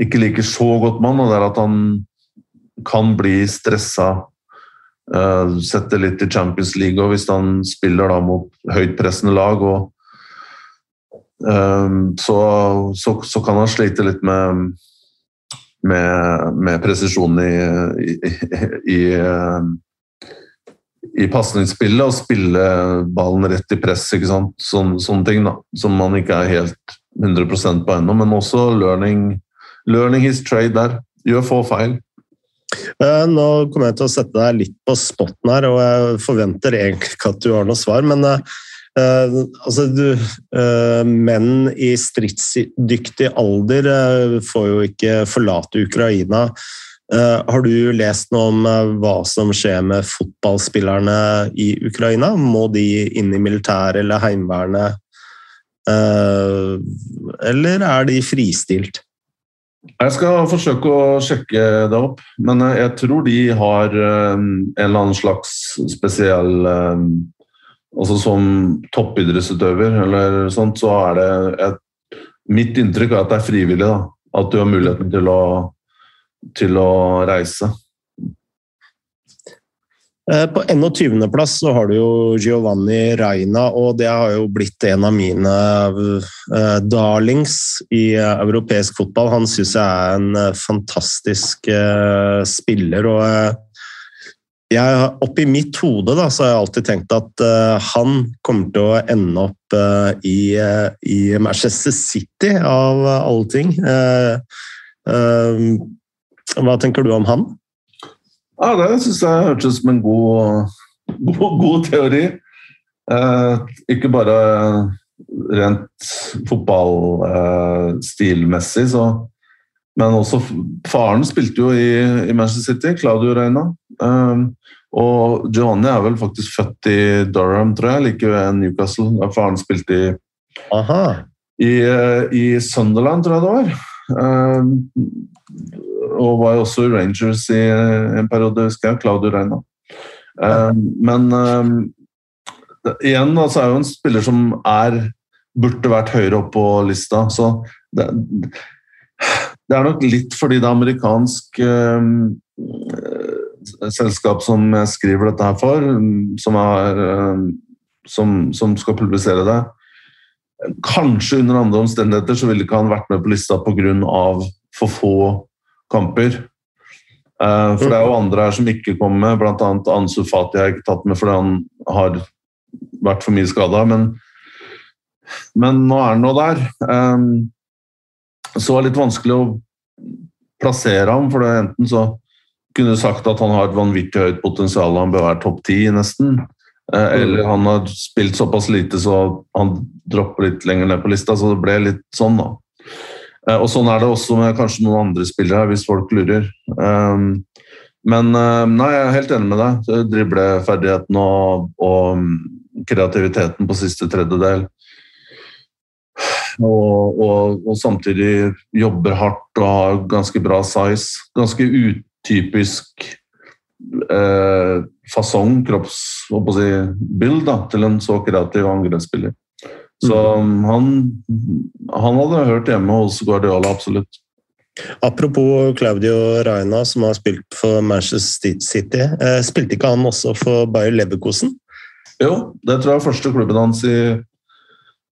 ikke liker så godt mann, det er at han kan bli stressa. Uh, setter litt i Champions League og hvis han spiller da mot høytpressende lag. og um, så, så, så, kan han slite litt med med, med presisjonen i, i, i, i i pasningsspillet og spille ballen rett i press. ikke sant? Sån, sånne ting da, som man ikke er helt 100% på ennå. Men også learning, learning his trade der. Gjør få feil. Eh, nå kommer jeg til å sette deg litt på spotten her, og jeg forventer egentlig ikke at du har noe svar. Men uh, altså, du, uh, menn i stridsdyktig alder uh, får jo ikke forlate Ukraina. Eh, har du lest noe om eh, hva som skjer med fotballspillerne i Ukraina? Må de inn i militæret eller Heimevernet? Eh, eller er de fristilt? Jeg skal forsøke å sjekke det opp, men jeg tror de har en eller annen slags spesiell Altså som toppidrettsutøver eller sånt, så er det et, Mitt inntrykk er at det er frivillig. da, At du har muligheten til å til å reise. Eh, på 21.-plass så har du jo Giovanni Reina, og det har jo blitt en av mine uh, darlings i uh, europeisk fotball. Han syns jeg er en fantastisk spiller, og jeg, oppi mitt hode da, så har jeg alltid tenkt at han kommer til å ende opp i, i, Manchester City, av alle ting. Hva tenker du om han? Ja, Det syns jeg hørtes ut som en god, god, god teori. Eh, ikke bare rent fotballstilmessig, eh, men også faren spilte jo i, i Manchester City, Claudio Reina. Eh, og Giovanni er vel faktisk født i Durham, tror jeg, like ved Newcastle. Der faren spilte i, i, eh, i Sunderland, tror jeg det var. Eh, og var jo også Rangers i en periode, husker jeg. Claudio Reina. Eh, men uh, igjen altså, er jo en spiller som er burde vært høyere opp på lista. Så det, det er nok litt fordi det er amerikansk selskap som jeg skriver dette her for, som, er, som, som skal publisere det. Kanskje under andre omstendigheter så ville ikke han vært med på lista pga. for få kamper. Uh, for det er jo andre her som ikke kommer med, bl.a. Ansu Fati har jeg ikke tatt med fordi han har vært for mye skada. Men, men, nå er han nå der. Um, så er det litt vanskelig å plassere ham, for det enten så kunne sagt at han har et vanvittig høyt potensial, han bør være topp ti nesten. Uh, eller han har spilt såpass lite så han dropper litt lenger ned på lista, så det ble litt sånn, da. Eh, og sånn er det også med kanskje noen andre spillere, hvis folk lurer. Um, men uh, nei, jeg er helt enig med deg. Dribleferdigheten og, og kreativiteten på siste tredjedel. Og, og, og, samtidig jobber hardt og har ganske bra size. Ganske utypisk eh, fasong, kroppsbild, til en så kreativ angrepsspiller. Så mm. han, han, hadde hørt hjemme hos Guardiola, absolutt. Apropos Claudio Raina, som har spilt for Manchester City. Eh, spilte ikke han også for Bayer Leverkosen? Jo, det tror jeg er første klubben hans i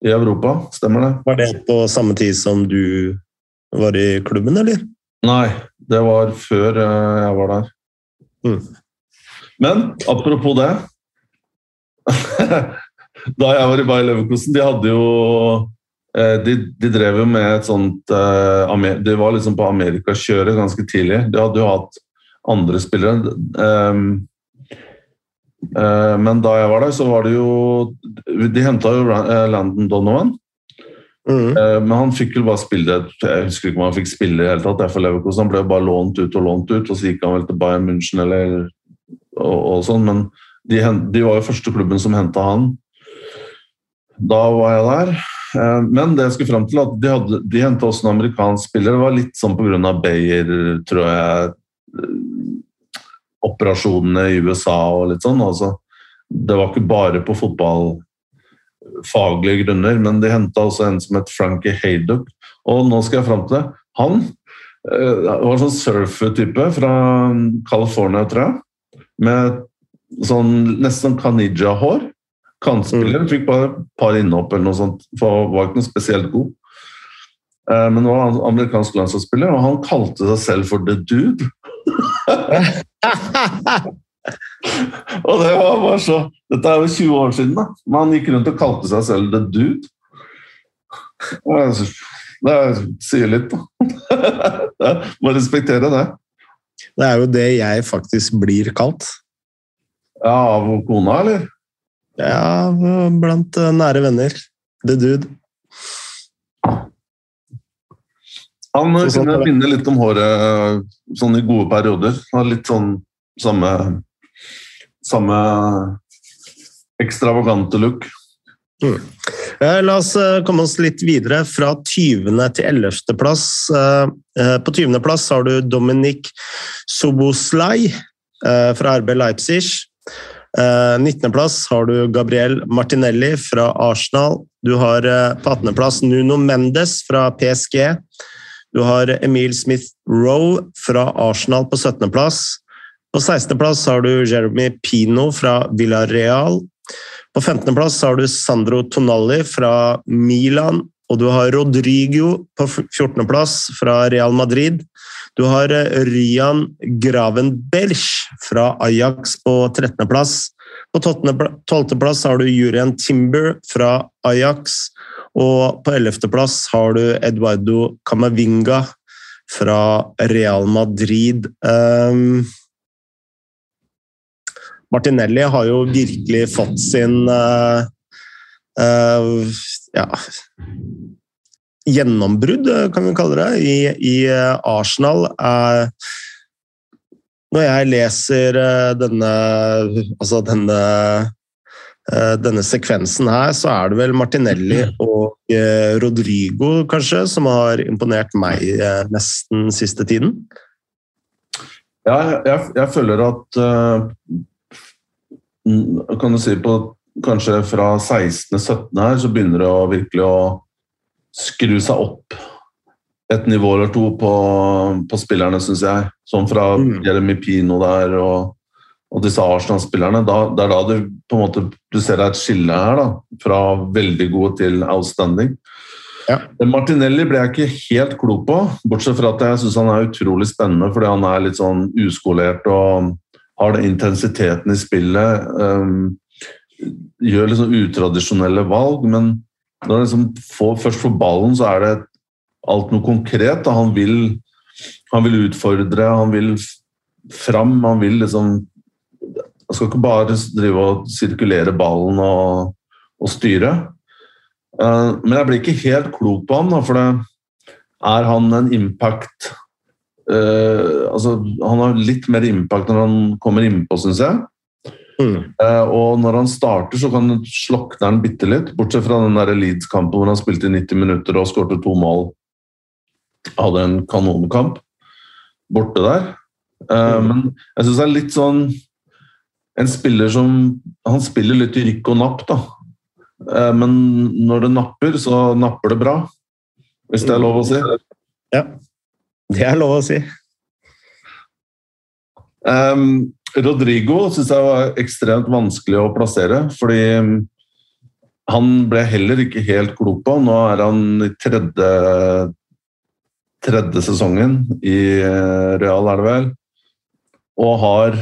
i Europa. Stemmer det. Var det på samme tid som du var i klubben, eller? Nei, det var før eh, jeg var der. Mm. Men apropos det [laughs] Da jeg var i Bayer Leverkusen, de hadde jo eh, de, de, drev jo med et sånt eh, De var liksom på amerikakjøret ganske tidlig. De hadde jo hatt andre spillere. Eh, men da jeg var der, så var det jo De henta jo Landon Donovan. Mm. Men han fikk jo bare spille Jeg husker ikke om han fikk spille i hele tatt. For Leverkosen. Han ble bare lånt ut og lånt ut, og så gikk han vel til Bayern München eller og, og sånn. Men de, de, var jo første klubben som henta han. Da var jeg der. Men det jeg skulle fram til at de, hadde, de henta også en amerikansk spiller. Det var litt sånn pga. Bayer, tror jeg operasjonene i USA og litt sånn. Altså, det var ikke bare på fotballfaglige grunner, men de henta også en som het Frankie Haydock. Og nå skal jeg fram til det. Han uh, var sånn surfer-type fra California, tror jeg. Med sånn nesten Kanija-hår. Kantspiller. Mm. Fikk bare et par innhopp eller noe sånt, for var ikke noe spesielt god. Men nå var han amerikansk landslagsspiller, og han kalte seg selv for The Dude. [laughs] og det var bare så Dette er jo 20 år siden, da. Men han gikk rundt og kalte seg selv The Dude. Det sier litt, da. [laughs] Må respektere det. Det er jo det jeg faktisk blir kalt. Ja, Av kona, eller? Ja, blant eh, nære venner. The Dude. Han kunne minne litt om håret sånn i gode perioder. Har litt sånn samme samme ekstravagante look. Mm. La oss eh, komme oss litt videre. Fra 20. til 11. plass. Eh, eh, på 20. plass har du Dominik Soboslai fra RB Leipzig. 19. plass har du Gabriel Martinelli fra Arsenal. Du har på 18. plass Nuno Mendes fra PSG. Du har Emil Smith Rowe fra Arsenal på 17.-plass. På 16.-plass har du Jeremy Pino fra Villarreal. På 15.-plass har du Sandro Tonalli fra Milan. Og du har Rodrigo på 14.-plass fra Real Madrid. Du har eh, Ryan Gravenberch fra Ajax på 13.-plass. På 12.-plass har du Jurian Timber fra Ajax. Og på 11.-plass har du Eduardo Camavinga fra Real Madrid. Um, Martinelli har jo virkelig fått sin uh, uh, ja, gjennombrudd, kan vi kalle det, i, i Arsenal. Uh, når jeg leser denne, altså denne Eh, denne sekvensen her, så er det vel Martinelli og eh, Rodrigo kanskje som har imponert meg eh, nesten siste tiden? Ja, jeg, jeg føler at Kan du si på kanskje fra 16.-17. her, så begynner det å virkelig å skru seg opp et nivå eller to på, på spillerne, syns jeg. Sånn fra mm. Jeremy Pino der og og disse Arsenal-spillerne, det er da du på en måte du ser et skille her, da, fra veldig gode til outstanding. Ja. Martinelli ble jeg ikke helt klok på, bortsett fra at jeg syns han er utrolig spennende fordi han er litt sånn uskolert og har den intensiteten i spillet. Um, gjør liksom utradisjonelle valg, men når han liksom får, først får ballen, så er det alt noe konkret. Han vil, han vil utfordre, han vil fram, han vil liksom Han skal ikke bare drive og sirkulere ballen og, og styre. Uh, men jeg blir ikke helt klok på da, for det, er han en impact uh, altså, Han har litt mer impact når han kommer innpå, syns jeg. Mm. Uh, og når han starter, så kan slokne han bitte litt. Bortsett fra den Leeds-kampen hvor han spilte i 90 minutter og skårte to mål. Hadde en kanonkamp borte der. Uh, mm. Men jeg syns det er litt sånn En spiller som Han spiller litt i rykk og napp, da. Uh, men når det napper, så napper det bra. Hvis det er lov å si. Ja, det er lov å si. Um, Rodrigo syns jeg var ekstremt vanskelig å plassere, fordi um, han ble heller ikke helt klok på. Nå er han i tredje, tredje sesongen i eh, Real, er det vel, og har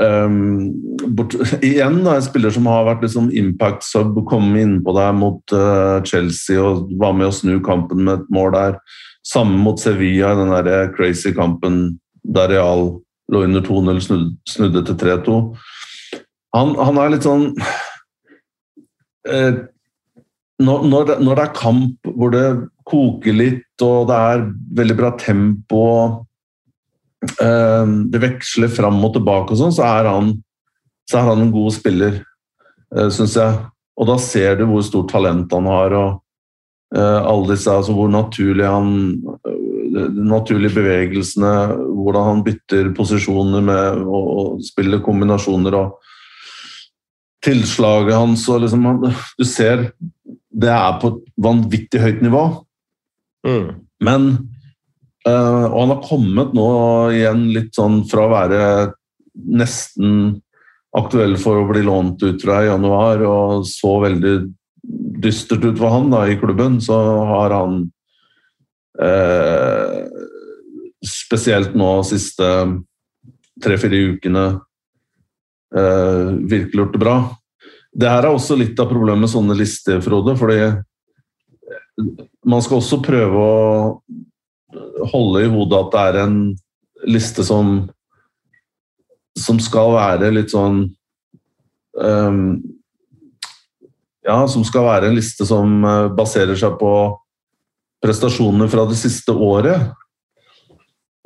um, bort, [laughs] Igjen da, en spiller som har vært liksom impact sub, kommet innpå der mot uh, Chelsea og var med å snu kampen med et mål der. Samme mot Sevilla, den der crazy kampen der Real lå under 2-0, snudde, snudde, til 3-2. Han, han, er litt sånn eh, når, når, det, er kamp hvor det koker litt og det er veldig bra tempo eh, Det veksler fram og tilbake og sånn, så, så, er han en god spiller, eh, syns jeg. Og da ser du hvor stort talent han har. og alle disse, altså Hvor naturlig han de naturlige bevegelsene, hvordan han bytter posisjoner med å spille kombinasjoner og tilslaget hans og liksom, Du ser det er på et vanvittig høyt nivå. Mm. Men øh, Og han har kommet nå igjen litt sånn fra å være nesten aktuell for å bli lånt ut fra i januar, og så veldig dystert ut for han da, i klubben, så har han Eh, spesielt nå siste tre-fire ukene eh, virkelig gjort det bra. Det her er også litt av problemet med sånne lister, Frode. fordi man skal også prøve å holde i hodet at det er en liste som som skal være litt sånn um, Ja, som skal være en liste som uh, baserer seg på prestasjonene fra det siste året.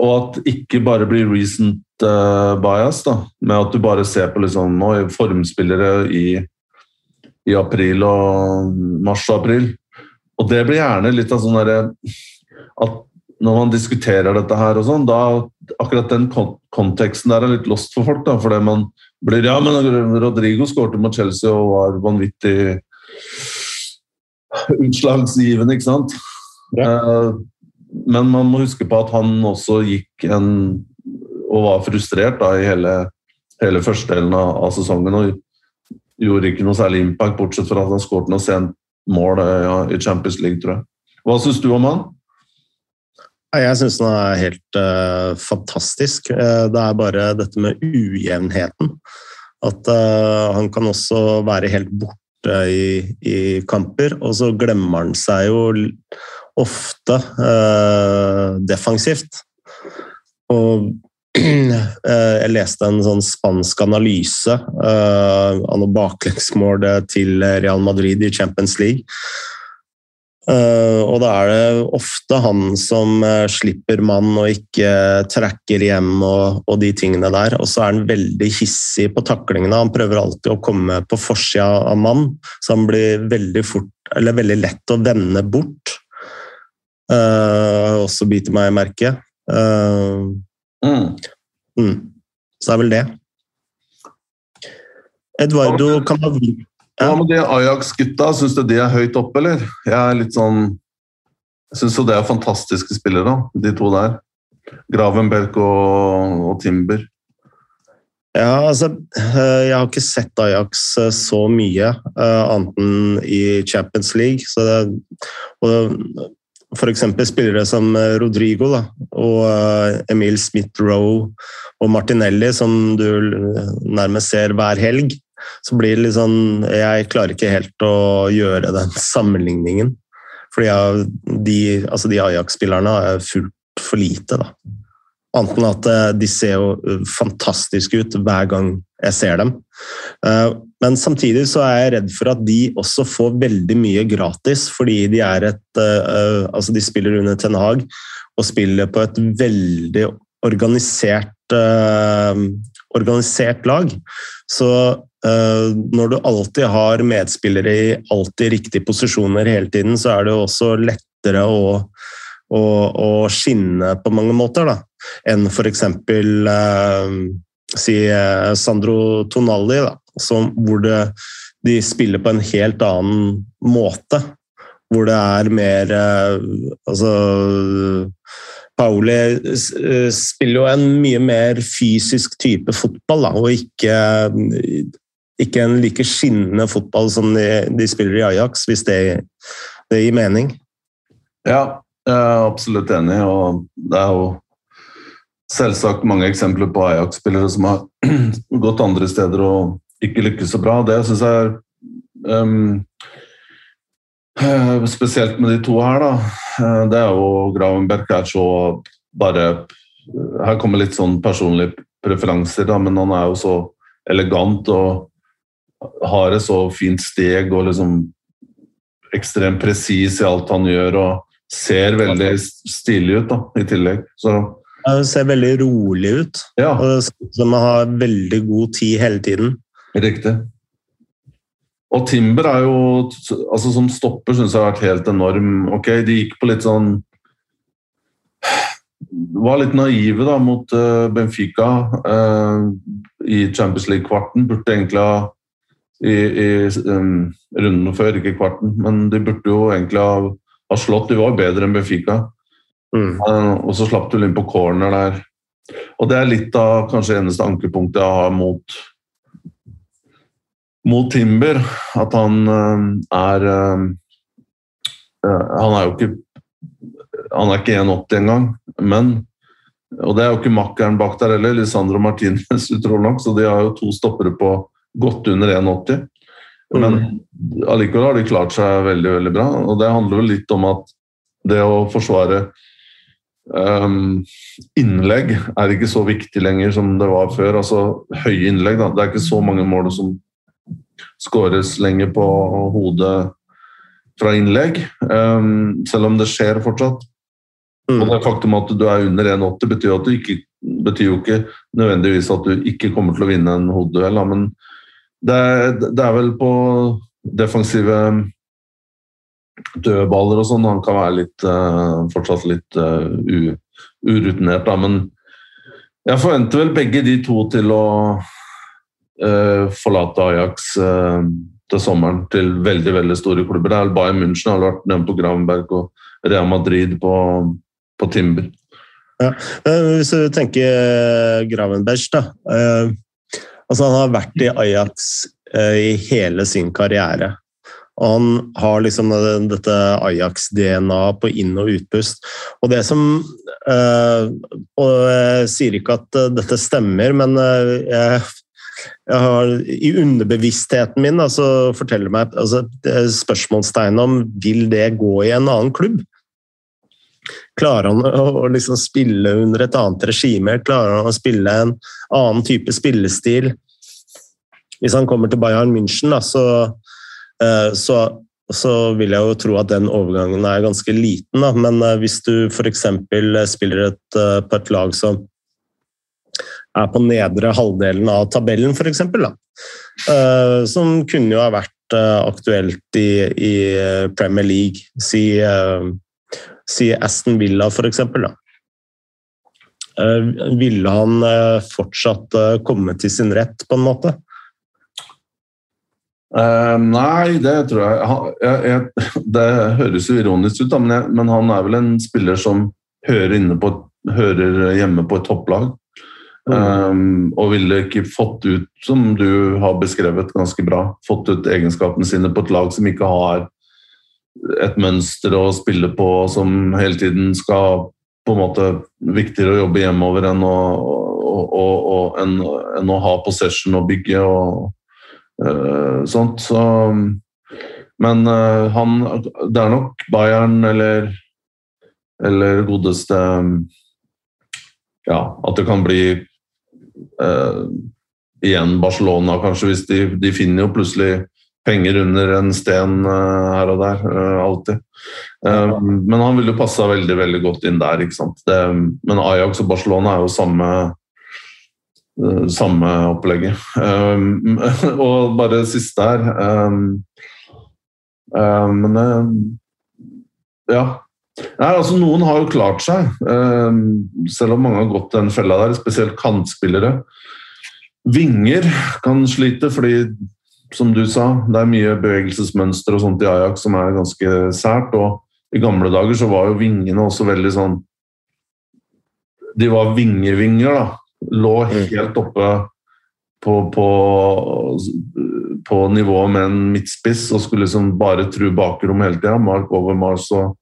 Og at ikke bare blir recent uh, bias, da, med at du bare ser på liksom, formspillere i, i, april og mars og april. Og det blir gjerne litt av sånn derre at når man diskuterer dette her og sånn, da akkurat den konteksten der er litt lost for folk. da, Fordi man blir Ja, men Rodrigo skårte mot Chelsea og var vanvittig utslagsgivende, ikke sant? Ja. Eh, men man må huske på at han også gikk en og var frustrert da, i hele, hele første delen av, av, sesongen. og Gjorde ikke noe særlig impact, bortsett fra at han skåret noe sent mål eh, ja, i Champions League, tror jeg. Hva syns du om han? Jeg syns han er helt uh, fantastisk. Det er bare dette med ujevnheten. At uh, han kan også være helt borte i, i kamper, og så glemmer han seg jo ofte uh, defensivt. Og [clears throat] eh, jeg leste en sånn spansk analyse uh, av noe baklengsmål til Real Madrid i Champions League. Uh, og da er det ofte han som uh, slipper mann og ikke trekker hjem og, og, de tingene der. Og så er han veldig hissig på taklingene. Han prøver alltid å komme på forsida av mann, så han blir veldig, fort, veldig lett å vende bort. Uh, også biter meg i merket. Uh, mm. Mm. Så det er vel det. Eduardo Camavinga. Hva med de Ajax-gutta? Syns du de er høyt oppe, eller? Jeg er litt sånn Jeg syns jo det er fantastiske spillere, de to der. Gravenberg og, og Timber. Ja, altså eh, Jeg har ikke sett Ajax så mye, annet enn i Champions League. Så det, og f.eks. spillere som eh, Rodrigo da, og eh, Emil Smith-Roe og Martinelli, som du nærmest ser hver helg, så blir det litt sånn Jeg klarer ikke helt å gjøre den [laughs] sammenligningen. Fordi de, altså de Ajax-spillerne er fullt for lite, da. Annet enn at eh, de ser jo fantastiske ut hver gang jeg ser dem. Eh, men samtidig så er jeg redd for at de også får veldig mye gratis, fordi de er et eh, Altså, de spiller under Ten Hag og spiller på et veldig organisert organisert lag. Så når du alltid har medspillere i alltid riktige posisjoner hele tiden, så er det også lettere å, å, å skinne på mange måter, da, enn f.eks. Uh, si eh, Sandro Tonali, da, som, hvor det, de spiller på en helt annen måte. Hvor det er mer eh, Altså Pauli eh, spiller jo en mye mer fysisk type fotball, da, og ikke, ikke en like skinnende fotball som de, de spiller i Ajax, hvis det, det, gir mening. Ja, jeg er absolutt enig, og det er jo selvsagt mange eksempler på Ajax-spillere som har [clears throat] gått andre steder og ikke lykkes så bra. Det syns jeg er um, Spesielt med de to her, da. Eh, det er jo Gravenberg er så bare Her kommer litt sånn personlige preferanser, da, men han er jo så elegant og har et så fint steg og liksom ekstremt presis i alt han gjør og ser veldig stilig ut da, i tillegg. Så det ser veldig rolig ut. Ja. Som har veldig god tid hele tiden. Riktig. Og Timber er jo altså Som stopper syns jeg har vært helt enorm. Ok, De gikk på litt sånn Var litt naive da mot uh, Benfica eh, i Champions League-kvarten. Burde egentlig ha i, i um, runden før, ikke kvarten, men de burde jo egentlig ha, ha slått. De var bedre enn Benfica. Mm. Uh, og så slapp du inn på corner der. Og det er litt av kanskje eneste ankepunktet jeg har mot mot Timber. At han uh, er uh, Han er jo ikke Han er ikke 1,80 engang, men Og det er jo ikke makkeren bak der heller, Lisandro Martinez, utrolig nok, så de har jo to stoppere på godt under 1,80. Men mm. allikevel har de klart seg veldig veldig bra. og Det handler jo litt om at det å forsvare Um, innlegg er ikke så viktig lenger som det var før. altså Høye innlegg. Da. Det er ikke så mange mål som skåres lenger på hodet fra innlegg, um, selv om det skjer fortsatt. Mm. Og det faktum at du er under 1,80 betyr, betyr jo ikke nødvendigvis at du ikke kommer til å vinne en hodeduell, men det det er vel på defensive dødballer og sånn. Han kan være litt, uh, fortsatt litt uh, urutinert, da. Men jeg forventer vel begge de to til å uh, forlate Ajax til sommeren til veldig veldig store klubber. Det er Bayern München har vært nevnt på Gravenberg og Real Madrid på, på Timber. Ja. Hvis du tenker Gravenberg, da. Altså han har vært i Ajax i hele sin karriere. Og han har liksom dette Ajax-DNA på inn- og utpust. Og det som øh, Og jeg sier ikke at eh, dette stemmer, men øh, jeg, jeg har, I underbevisstheten min altså, forteller meg altså, spørsmålstegnet om vil det gå i en annen klubb. Klarer han å, å liksom spille under et annet regime? Klarer han å spille en annen type spillestil? Hvis han kommer til Bayern München, da, så Eh, så, så, vil jeg jo tro at den overgangen er ganske liten. Da. Men eh, hvis du f.eks. spiller et, eh, på et lag som er på nedre halvdelen av tabellen, f.eks., som kunne jo ha vært aktuelt i, i Premier League, si, si Aston Villa f.eks. Ville han fortsatt komme til sin rett, på en måte? Uh, nei, det tror jeg. Han, jeg, jeg [laughs] Det høres jo ironisk ut, da, men, jeg, men, han er vel en spiller som hører, på, hører hjemme på et topplag. Mm. Um, og ville ikke fått ut, som du har beskrevet ganske bra, fått ut egenskapene sine på et lag som ikke har et mønster å spille på, som hele tiden skal på en måte Viktigere å jobbe hjemover enn å, og, og, enn, enn å ha possession og bygge. og Uh, sånt. Så, men uh, han Det er nok Bayern eller, eller godeste Ja, at det kan bli uh, igjen Barcelona, kanskje, hvis de, de finner jo plutselig penger under en sten uh, her og der. Uh, alltid. Uh, men han ville passa veldig veldig godt inn der. ikke sant? Det, men Ajax og Barcelona er jo samme, samme opplegget. [laughs] og bare det siste her Men ja. Nei, altså Noen har jo klart seg, selv om mange har gått den fella der, spesielt kantspillere. Vinger kan slite fordi som du sa, det er mye bevegelsesmønster og sånt i Ajax som er ganske sært. Og i gamle dager så var jo vingene også veldig sånn De var vingevinger, da. Lå mm. helt oppe på, på, på nivået med en midtspiss og skulle liksom bare true bakrom hele tida. Mark over Mars og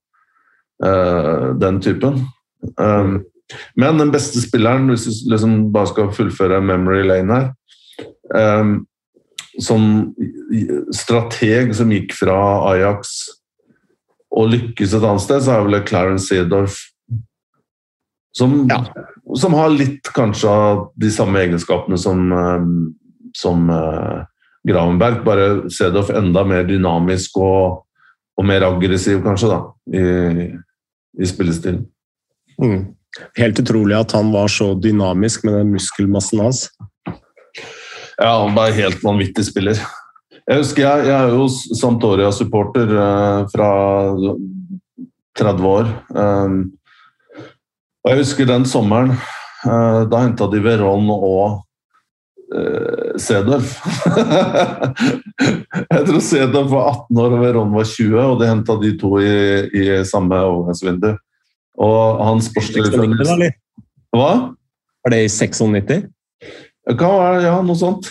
uh, den typen. Um, men den beste spilleren, hvis du liksom bare skal fullføre memory lane her um, som strateg som gikk fra Ajax og lykkes et annet sted, så er vel Clarence Seedorf. Som, ja. som, har litt kanskje av de samme egenskapene som, eh, som uh, Gravenberg, bare Seedorf enda mer dynamisk og, og, mer aggressiv, kanskje, da, i, i spillestilen. Mm. Helt utrolig at han var så dynamisk med den muskelmassen hans. Ja, han er helt vanvittig spiller. Jeg husker jeg, jeg er jo Santoria-supporter eh, fra 30 år. Eh, og jeg husker den sommeren. Eh, da henta de Veron og Sedorf. [laughs] jeg tror Sedorf var 18 år og Veron var 20, og de henta de to i, i samme overgangsvindu. Og han sportsdirektør Hva? Var det i 96? Det kan være, ja, noe sånt.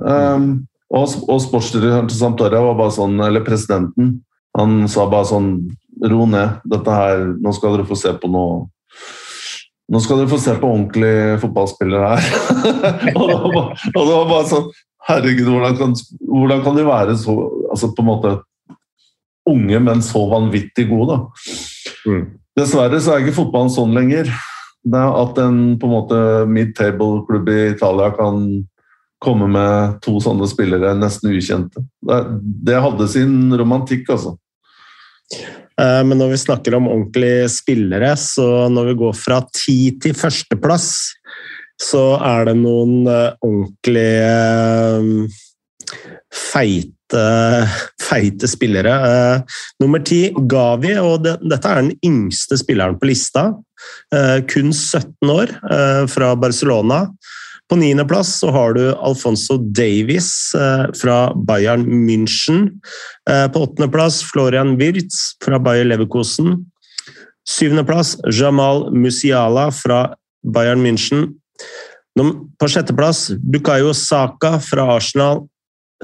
Um, og, og sportsdirektøren til Sampdoria var bare sånn, eller presidenten, han sa bare sånn Ro ned. Dette her, nå skal dere få se på noe nå skal dere få se på ordentlige fotballspillere her. [laughs] og, det bare, og, det var bare, sånn Herregud, hvordan kan, hvordan kan de være så altså på en måte unge, men så vanvittig gode? da? Mm. Dessverre så er ikke fotballen sånn lenger er at en på en måte mid-table-klubb i Italia kan komme med to sånne spillere nesten ukjente. Det, det hadde sin romantikk, altså. Eh, men når vi snakker om ordentlige spillere, så når vi går fra ti til førsteplass, så er det noen eh, ordentlige eh, feite, feite spillere. Nummer ti, Gavi, og det, dette er den yngste spilleren på lista. Eh, kun 17 år, eh, fra Barcelona. På niendeplass så har du Alfonso Davies eh, fra Bayern München. På åttendeplass Florian Wirtz fra Bayer Leverkosen. Syvendeplass Jamal Musiala fra Bayern München. På sjetteplass Bukayo Saka fra Arsenal.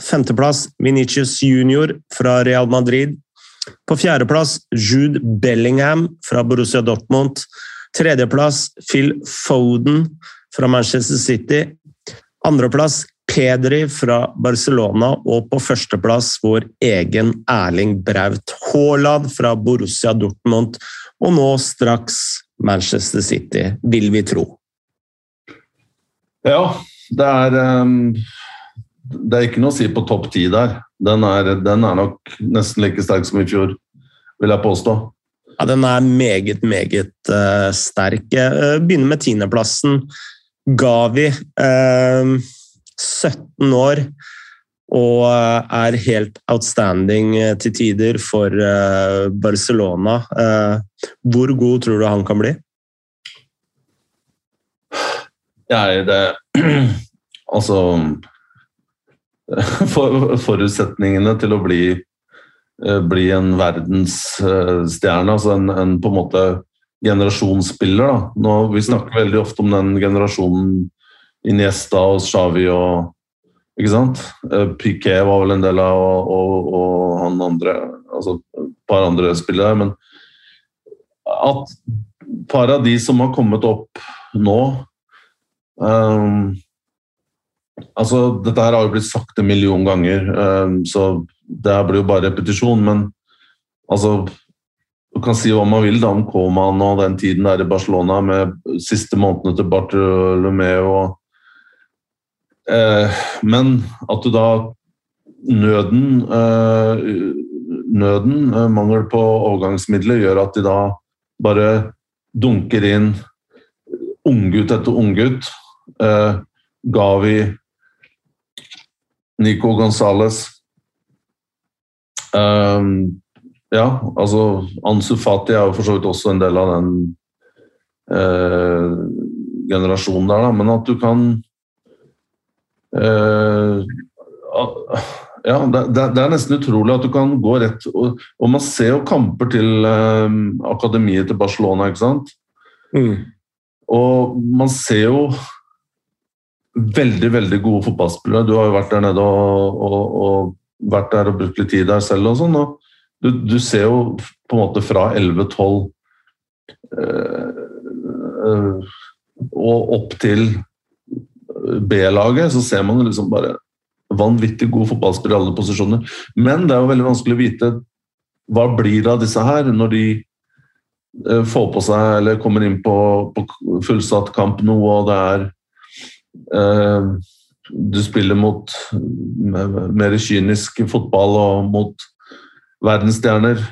Femteplass Vinicius Junior fra Real Madrid. På fjerdeplass Jude Bellingham fra Borussia Dortmund. Tredjeplass Phil Foden fra Manchester City. Andreplass Pedri fra Barcelona, og på førsteplass vår egen Erling Braut Haaland fra Borussia Dortmund, og nå straks Manchester City, vil vi tro. Ja, det er um, Det er ikke noe å si på topp ti der. Den er, den er nok nesten like sterk som i fjor, vil jeg påstå. Ja, Den er meget, meget uh, sterk. Uh, begynner med tiendeplassen. Gavi, uh, eh, 17 år og er helt outstanding til tider for Barcelona. Hvor god tror du han kan bli? Jeg, det [clears throat] Altså [laughs] Forutsetningene til å bli bli en verdensstjerne. Altså en, en, på en måte generasjonsspiller. Da. Nå, vi snakker veldig ofte om den generasjonen Iniesta og Xavi og ikke sant? Eh, Piquet var vel en del av, og, og, og han andre altså Et par andre spillere. Men at et par av de som har kommet opp nå um, Altså, dette her har jo blitt sagt en million ganger, um, så det blir jo bare repetisjon, men altså Du kan si hva man vil da om Coman og den tiden der i Barcelona med siste månedene til Bartolomeo Eh, men at du da Nøden eh, Nøden, eh, mangel på overgangsmidler, gjør at de da bare dunker inn unggutt etter unggutt. Eh, Gavi, Nico Gonzales eh, Ja, altså Ansu Fati er jo for så vidt også en del av den uh, generasjonen der, da. Men at du kan eh, ja, det, det, er nesten utrolig at du kan gå rett Og, og man ser jo kamper til eh, akademiet til Barcelona, ikke sant? Mm. Og man ser jo veldig, veldig gode fotballspillere. Du har jo vært der nede og, og, og vært der og brukt litt tid der selv og sånn. og du, du, ser jo på en måte fra 11-12 eh, eh, og opp til B-laget, så ser man liksom bare vanvittig gode fotballspillere i alle posisjoner. Men det er jo veldig vanskelig å vite hva blir det av disse her når de eh, får på seg eller kommer inn på, på fullsatt kamp nå, og det er eh, Du spiller mot mer kynisk fotball og mot verdensstjerner.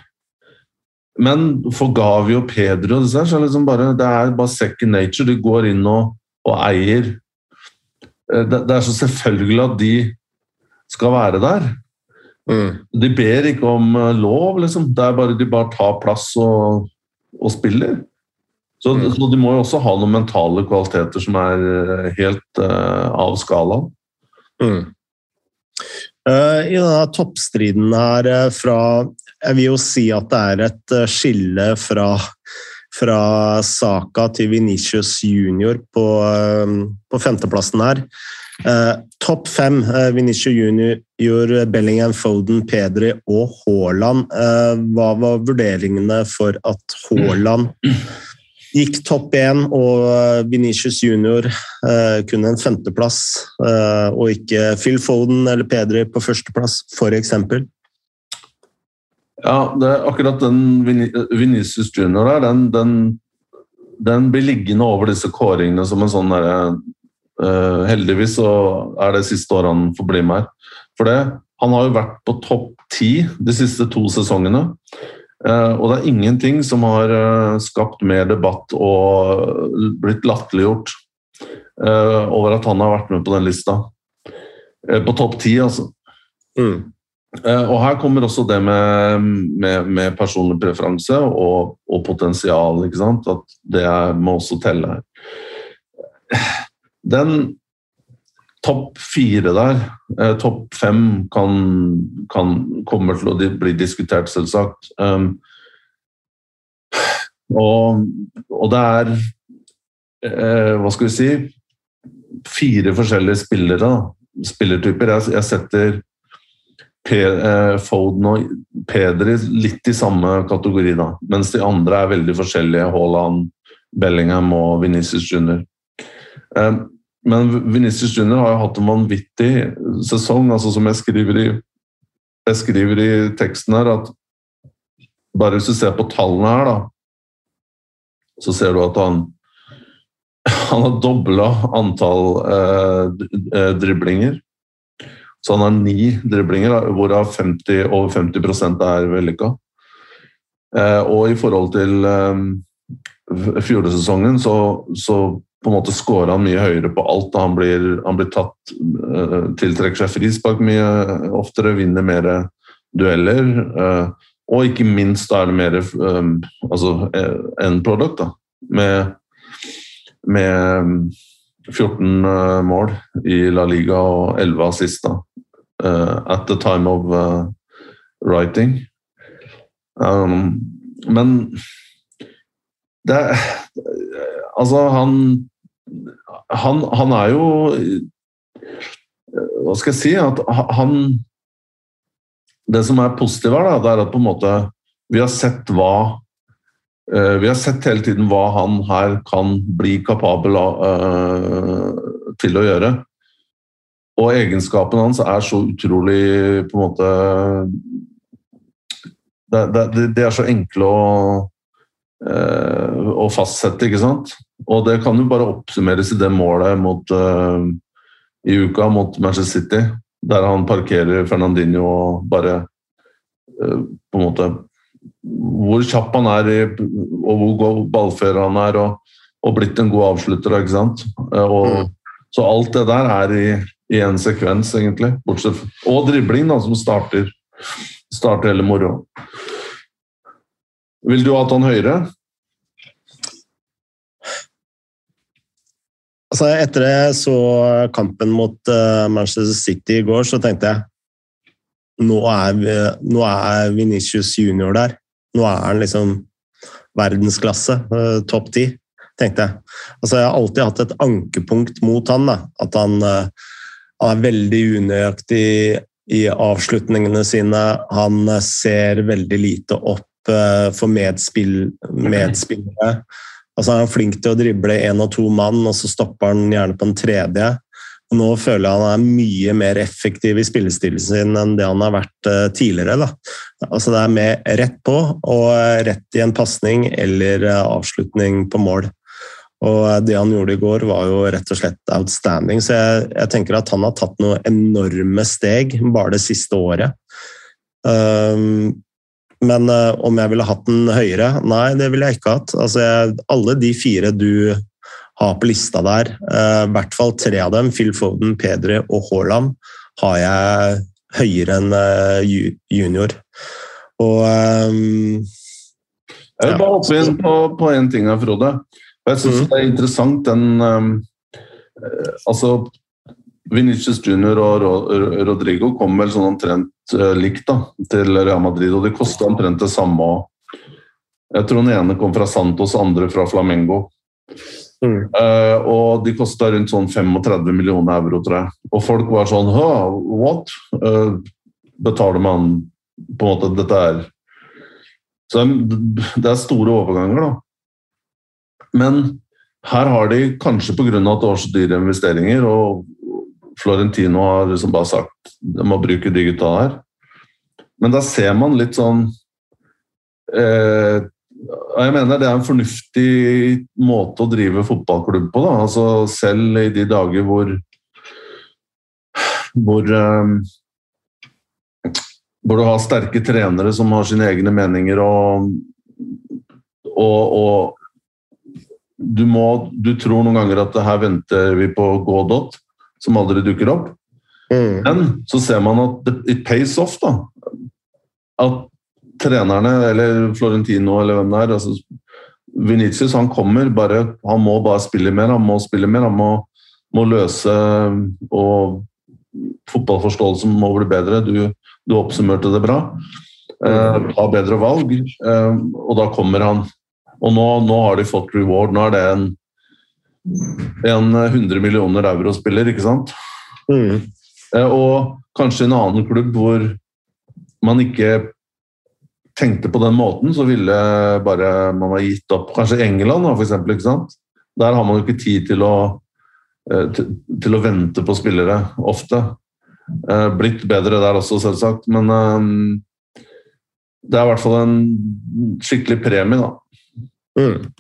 Men for Gavi og Pedro så er det, liksom bare, det er bare second nature. De går inn og, og eier. Eh, det, det, er så selvfølgelig at de skal være der. Mm. De ber ikke om eh, lov, liksom. Det er bare, de bare tar plass og, og spiller. Så, mm. så, de må jo også ha noen mentale kvaliteter som er eh, helt uh, av skalaen. Mm. Uh, I denne toppstriden her fra Jeg vil jo si at det er et skille fra, fra Saka til Venitius junior på, på femteplassen her. Uh, Topp fem, uh, Vinicius Junior, Bellingham, Foden, Pedri og Haaland. Uh, hva var vurderingene for at Haaland [clears throat] gikk topp én, og Vinicius Junior uh, kun en femteplass, og ikke Phil Foden eller Pedri på førsteplass, f.eks.? Ja, det er akkurat den Vinicius Junior der, den, den, den blir liggende over disse kåringene som en sånn derre Uh, heldigvis så er det siste året han får bli med her. For det, han har jo vært på topp ti de siste to sesongene. Uh, og det er ingenting som har uh, skapt mer debatt og blitt latterliggjort over at han har vært med på den lista. på topp ti, altså. Mm. og her kommer også det med, med, med personlig preferanse og, og potensial. ikke sant? At det må også telle her den topp fire der, eh, topp fem, kan, kan, kommer til å bli diskutert, selvsagt. Um, og, og, det er eh, Hva skal vi si Fire forskjellige spillere, spillertyper. Jeg, jeg setter eh, Foden og Pedri litt i samme kategori, da. Mens de andre er veldig forskjellige. Haaland, Bellingham og Venezia Junior. Um, men Vinicius Junior har jo hatt en vanvittig sesong, altså som jeg skriver i, jeg skriver i teksten her, at bare hvis du ser på tallene her, da, så ser du at han han har dobla antall eh, eh driblinger. Så han har ni driblinger, hvorav 50, over 50 er vellykka. Eh, og i forhold til eh, fjorårssesongen så, så på en måte scora mye høyere på alt. Han blir, han blir tatt uh, Tiltrekker seg frispark mye oftere, vinner mer dueller. Uh, og ikke minst er det mer um, altså end product, da. Med, med 14 uh, mål i La Liga og 11 assist da. at the time of writing. Um, men det Altså, han han, han, er jo Hva skal jeg si? At han Det som er positivt her, da, det er at på en måte vi har sett hva uh, Vi har sett hele tiden hva han her kan bli kapabel uh, til å gjøre. Og egenskapene hans er så utrolig på en måte Det, er så enkle å, å fastsette, ikke sant? Og det kan jo bare oppsummeres i det målet mot, uh, i uka mot Manchester City, der han parkerer Fernandinho og bare uh, på en måte Hvor kjapp han er, i, og hvor god ballfører han er, og, og, blitt en god avslutter. ikke sant? Uh, og, mm. Så alt det der er i, i en sekvens, egentlig. Bortsett, og dribling, da, som starter, starter hele moroa. Vil du ha han høyere? Altså, etter jeg så kampen mot uh, Manchester City i går, så tenkte jeg nå er, nå er Venitius junior der. Nå er han liksom verdensklasse, uh, topp ti, tenkte jeg. Altså, jeg har alltid hatt et ankepunkt mot han. Da. At han, han er veldig unøyaktig i avslutningene sine. Han ser veldig lite opp for medspill, medspillere. Altså, han er flink til å drible én og to mann, og så stopper han gjerne på en tredje. Nå føler jeg han er mye mer effektiv i spillestilen sin enn det han har vært uh, tidligere. Da. Altså, det er med rett på og rett i en pasning eller uh, avslutning på mål. Og det han gjorde i går, var jo rett og slett outstanding. Så jeg, jeg tenker at han har tatt noen enorme steg bare det siste året. Um, men uh, om jeg ville hatt den høyere? Nei, det ville jeg ikke hatt. Altså, jeg, alle de fire du har på lista der, uh, i hvert fall tre av dem, Phil Foden, Pedri og Haaland, har jeg høyere enn uh, junior. Og um, Jeg vil bare hoppe inn på, på en ting her, Frode. Jeg syns mm. det er interessant den um, Altså Vinicius Junior og Rodrigo kom vel sånn omtrent eh, likt da, til Real Madrid, og de kosta omtrent det samme. Jeg tror den ene kom fra Santos, andre fra Flamengo. Mm. Uh, og de kosta rundt sånn 35 millioner euro, tror jeg. Og folk var sånn What? Uh, betaler man på en måte Dette er Så det er store overganger, da. Men her har de kanskje pga. at det var så dyre investeringer og Florentino har liksom bare sagt de må bruke digital her. Men da ser man litt sånn eh, Jeg mener det er en fornuftig måte å drive fotballklubb på. Da. Altså selv i de dager hvor hvor, eh, hvor du har sterke trenere som har sine egne meninger og, og, og du, må, du tror noen ganger at her venter vi på Godot som aldri dukker opp. Mm. Men så ser man at it pays off, da. At trenerne, eller Florentino eller hvem det er altså Venitius han kommer bare Han må bare spille mer, han må spille mer. Han må, må løse Og fotballforståelsen må bli bedre. Du, du oppsummerte det bra. Eh, ha bedre valg. Eh, og da kommer han. Og nå, nå har de fått reward. Nå er det en en 100 millioner euro-spiller, ikke sant? Mm. Eh, og kanskje en annen klubb hvor man ikke tenkte på den måten, så ville bare man ha gitt opp. Kanskje England, for eksempel, ikke sant? Der har man jo ikke tid til å, eh, til, å vente på spillere, ofte. Eh, blitt bedre der også, selvsagt, men det er i hvert fall en skikkelig premie, da. Mm.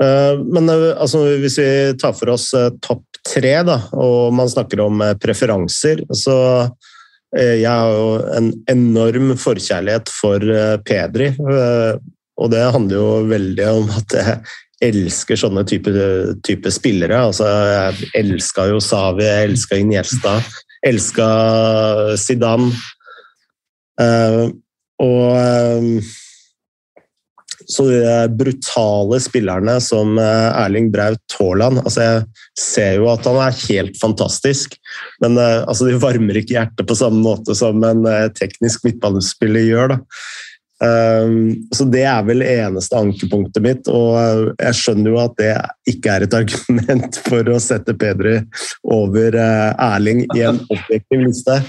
Eh, men eh, altså, hvis vi tar for oss eh, topp tre, da, og man snakker om preferanser, så jeg har jo en enorm forkjærlighet for Pedri. Og det handler jo veldig om at jeg elsker sånne type, type spillere. Altså, jeg elska jo Savi, jeg elska Iniesta, elska Zidane. Og så de brutale spillerne som eh, Erling Braut Haaland altså Jeg ser jo at han er helt fantastisk, men eh, altså, de varmer ikke hjertet på samme måte som en eh, teknisk midtbanespiller gjør. da. Um, så Det er vel eneste ankepunktet mitt, og jeg skjønner jo at det ikke er et [laughs] argument for å sette Pedri over Erling i en objektiv liste.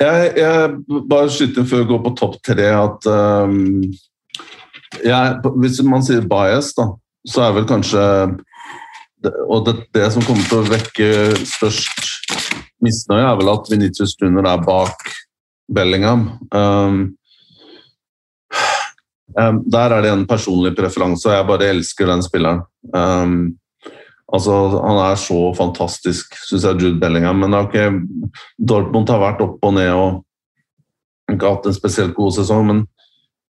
Jeg, jeg bare skyter før jeg går på topp tre at um, jeg, hvis man sier bias, da, så er vel kanskje Og det, det, som kommer til å vekke størst misnøye, er vel at Venitius Junior er bak Bellingham. Um, um, der er det en personlig preferanse, og jeg bare elsker den spilleren. Um, Altså, han er så fantastisk, syns jeg, Jude Bellingham. Men okay, Dortmund har vært opp og ned og ikke hatt en spesielt god sesong. Men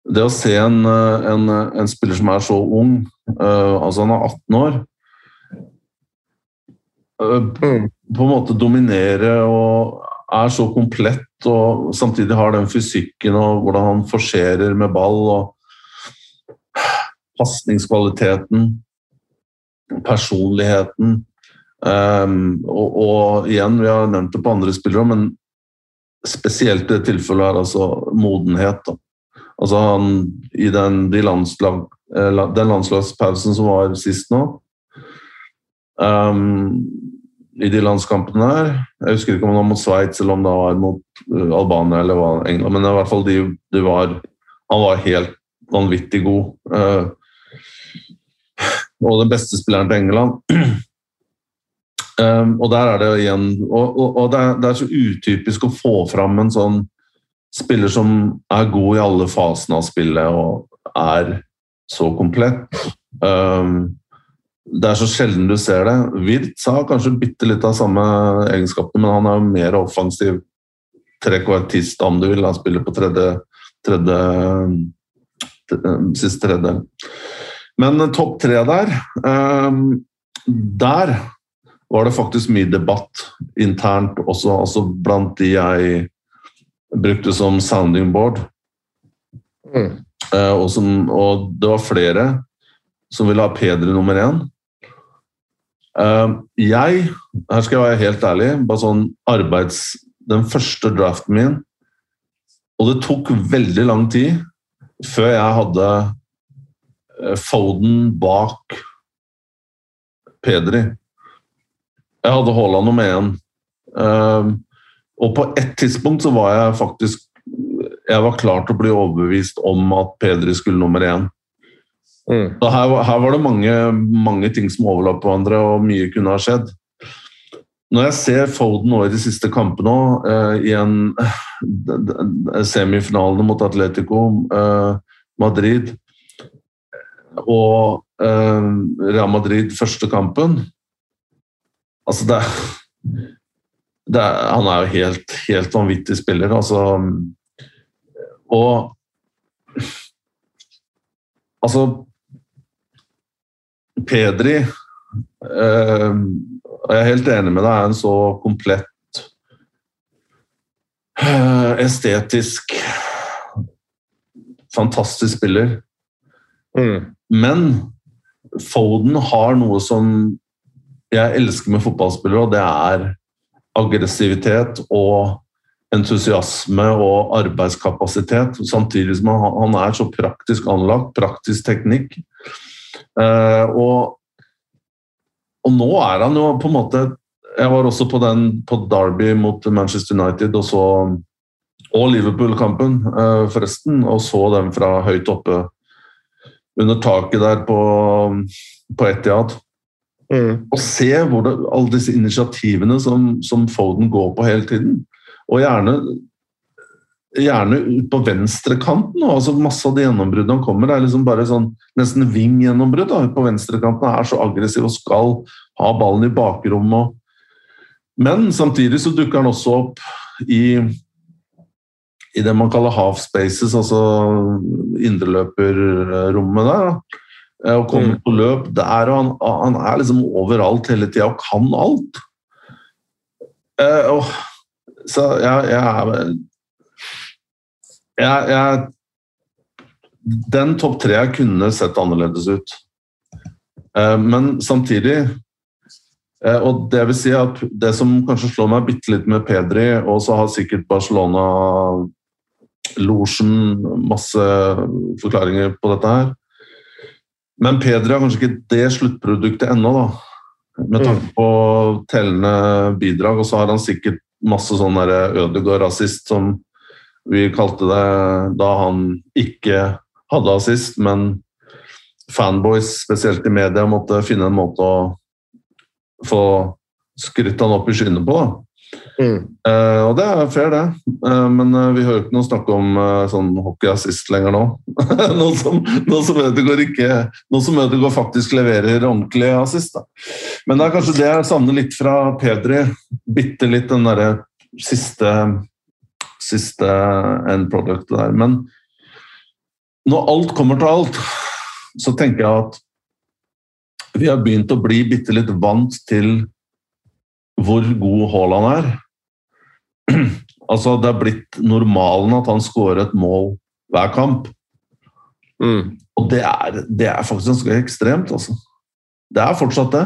det å se en, en, en spiller som er så ung, uh, altså han er 18 år uh, På en måte dominere og er så komplett og samtidig har den fysikken og hvordan han forserer med ball og pasningskvaliteten personligheten. Um, og, og, igjen, vi har nevnt det på andre spillere, men spesielt i det tilfellet er altså modenhet. Da. Altså han, I den, de landslag, eh, den landslagspausen som var sist nå um, I de landskampene her Jeg husker ikke om det var mot Sveits eller om det var mot uh, Albania eller var England, men i hvert fall de, de var, han var helt vanvittig god. Uh, og den beste spilleren til England. Um, og der er det igjen Og, og, og det, er, det, er, så utypisk å få fram en sånn spiller som er god i alle fasene av spillet og er så komplett. Um, det er så sjelden du ser det. Wirtz har kanskje bitte litt av samme egenskapene, men han er jo mer offensiv trekvartist, om du vil. Han spiller på tredje, tredje, tredje siste tredje. Men topp tre der um, Der var det faktisk mye debatt internt også, altså blant de jeg brukte som sounding board. Mm. Uh, og, som, og, det var flere som ville ha Pedri nummer én. Uh, jeg, her skal jeg være helt ærlig, bare sånn arbeids... Den første draften min Og det tok veldig lang tid før jeg hadde Eh, Foden bak Pedri. Jeg hadde Haaland nummer én. Og på ett tidspunkt så var jeg faktisk Jeg var klar til å bli overbevist om at Pedri skulle nummer én. Mm. Så her, her, var det mange, mange ting som overlapp hverandre, og mye kunne ha skjedd. Når jeg ser Foden nå i de siste kampene, eh, i en uh, semifinalene mot Atletico eh, Madrid, og eh, Real Madrid første kampen Altså, det, det Han er jo helt, helt vanvittig spiller, altså. Og Altså Pedri eh, Jeg er helt enig med deg, er en så komplett uh, estetisk fantastisk spiller. Mm. Men Foden har noe som jeg elsker med fotballspillere, og det er aggressivitet og entusiasme og arbeidskapasitet. Samtidig som han, er så praktisk anlagt, praktisk teknikk. Uh, og, og, nå er han jo på en måte Jeg var også på den på Derby mot Manchester United og så og Liverpool-kampen, uh, forresten, og så dem fra høyt oppe under taket der på, på Etiad. Mm. Og se det, alle disse initiativene som, som, Foden går på hele tiden. Og gjerne, gjerne ut på venstrekanten. Altså masse av de gjennombruddene han kommer, er liksom bare sånn nesten ving-gjennombrudd på venstrekanten. Er så aggressiv og skal ha ballen i bakrommet. Men samtidig så dukker han også opp i i det man kaller half spaces, altså indreløperrommet der. Da. Og kommer mm. på løp der, og han, han er liksom overalt hele tida og kan alt. Uh, så jeg, jeg, jeg, jeg Den topp tre kunne sett annerledes ut. Uh, men samtidig uh, Og det vil si at det som kanskje slår meg bitte litt med Pedri, og så har sikkert Barcelona losjen, masse forklaringer på dette her. Men Pedri har kanskje ikke det sluttproduktet ennå, da. Med tanke mm. på tellende bidrag. Og så har han sikkert masse sånn Ødegaard-assist, som vi kalte det da han ikke hadde assist, men fanboys, spesielt i media, måtte finne en måte å få skrytt han opp i skyene på. da. Mm. Eh, og det er fair, det. Eh, men eh, vi hører ikke noe snakk om sånn hockeyassist lenger nå. [laughs] nå som, noe som Ødegaard ikke Nå som Ødegaard faktisk leverer ordentlig assist. Da. Men det er kanskje det jeg savner litt fra Pedri. Bitte litt den derre siste Siste end product der. Men når alt kommer til alt, så tenker jeg at vi har begynt å bli bitte litt vant til hvor god Haaland er. [clears throat] Altså, det er blitt normalen at han skårer et mål hver kamp. Mm. Og det er, det er faktisk ganske ekstremt, altså. Det er fortsatt det.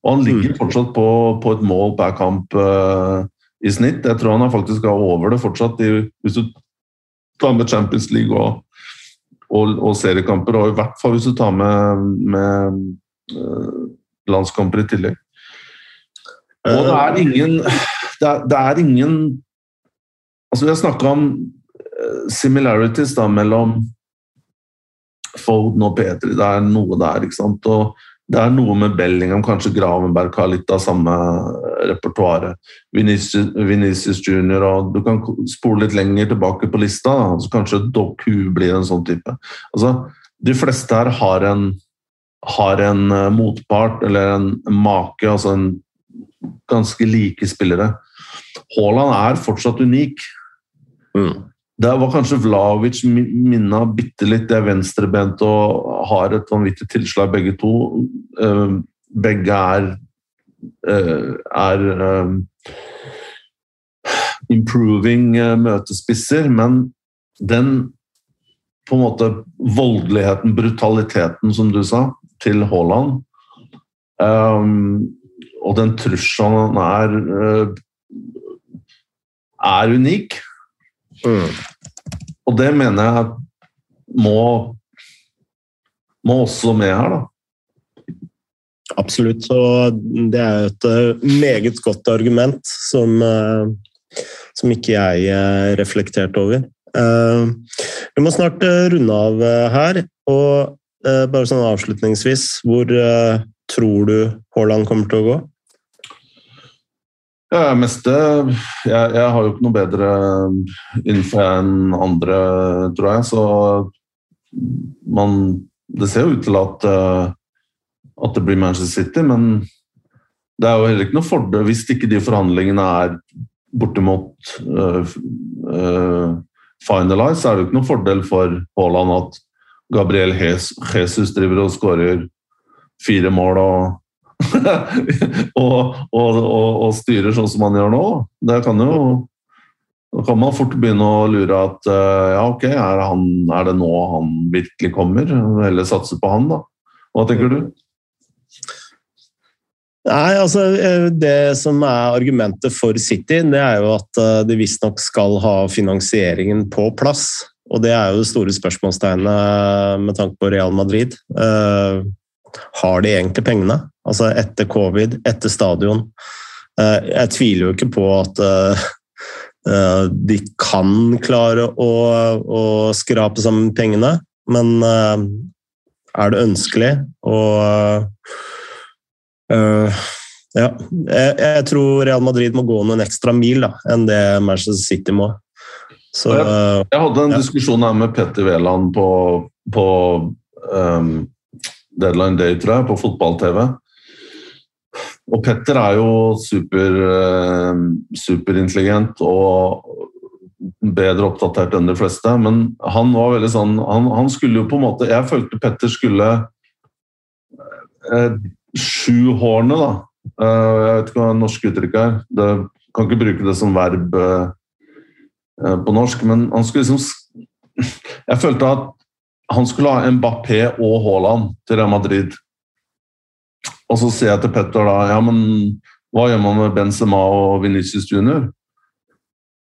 Og han ligger fortsatt på, på et mål per kamp uh, i snitt. Jeg tror han faktisk er over det fortsatt, i, hvis du tar med Champions League og, og, og seriekamper. Og i hvert fall hvis du tar med, med uh, landskamper i tillegg. Og det er ingen Det er, det er ingen Altså, vi har snakka om eh, similarities da, mellom Foden og Petri. Det er noe der, ikke sant. Og det er noe med Bellingham, kanskje Gravenberg har litt av samme repertoaret. Vinicius, Vinicius Junior, og du kan spole litt lenger tilbake på lista. Da. Så kanskje Doku blir en sånn type. Altså, de fleste her har en, har en eh, motpart, eller en make, altså en ganske like spillere. Haaland er fortsatt unik. Mm. Det var kanskje Vlavic minna bitte litt. Det er venstrebent og har et vanvittig tilslag, begge to. Eh, begge er eh, er eh, improving møtespisser, men den på en måte voldeligheten, brutaliteten, som du sa, til Haaland og den trusselen er, er unik. Mm. Og det mener jeg må, må også med her, da. Absolutt. Og det er et meget godt argument som, som ikke jeg reflekterte over. Vi må snart runde av her. Og bare sånn avslutningsvis, hvor tror du Haaland kommer til å gå? Ja, meste jeg, jeg, har jo ikke noe bedre info enn andre, tror jeg. Så man Det ser jo ut til at, at det blir Manchester City, men det er jo heller ikke noe fordel hvis ikke de forhandlingene er bortimot uh, uh, finalized, så er det jo ikke noe fordel for Haaland at Gabriel Jesus driver og skårer fire mål og [laughs] og, og, og, og, styrer sånn som man gjør nå. Det kan jo Da kan man fort begynne å lure at ja, ok, er, han, er det nå han virkelig kommer? Eller satse på han, da. Hva tenker du? Nei, altså Det som er argumentet for City, det er jo at de visstnok skal ha finansieringen på plass. Og det er jo det store spørsmålstegnet med tanke på Real Madrid. Har de egentlig pengene? Altså etter covid, etter stadion. Jeg tviler jo ikke på at de kan klare å, å skrape sammen pengene, men er det ønskelig? Og ja, jeg, tror Real Madrid må gå noen ekstra mil da, enn det Manchester City må. Så, jeg, jeg, hadde en ja. diskusjon her med Petter Wæland på, på um, Deadline Day, tror jeg, på fotball-TV. Og Petter er jo super, uh, superintelligent og bedre oppdatert enn de fleste, men han var veldig sånn Han, han skulle jo på en måte Jeg følte Petter skulle eh, Sju hårene, da. Uh, jeg vet ikke hva norsk uttrykk er. Det, kan ikke bruke det som verb på norsk, men han skulle liksom [laughs] Jeg følte at han skulle ha Mbappé og Haaland til Real Madrid. Og så sier jeg til Petter da ja, men hva gjør man med Benzema og Venicius Junior?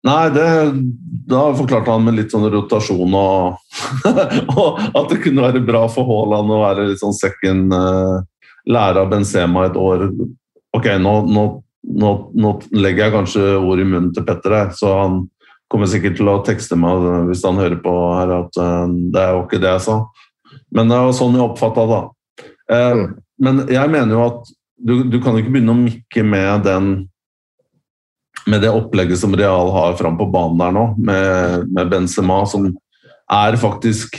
Nei, det, da forklarte han med litt sånn rotasjon og, [laughs] og, at det kunne være bra for Haaland å være litt sånn second uh, lære av Benzema et år. Ok, nå, nå, nå, nå, legger jeg kanskje ord i munnen til Petter så han kommer sikkert til å tekste meg hvis han hører på her at uh, det er jo ikke det jeg sa. Men det var sånn jeg oppfatta det. Uh, men jeg mener jo at du, du, kan ikke begynne å mikke med den med det opplegget som Real har fram på banen der nå, med, med Benzema, som er faktisk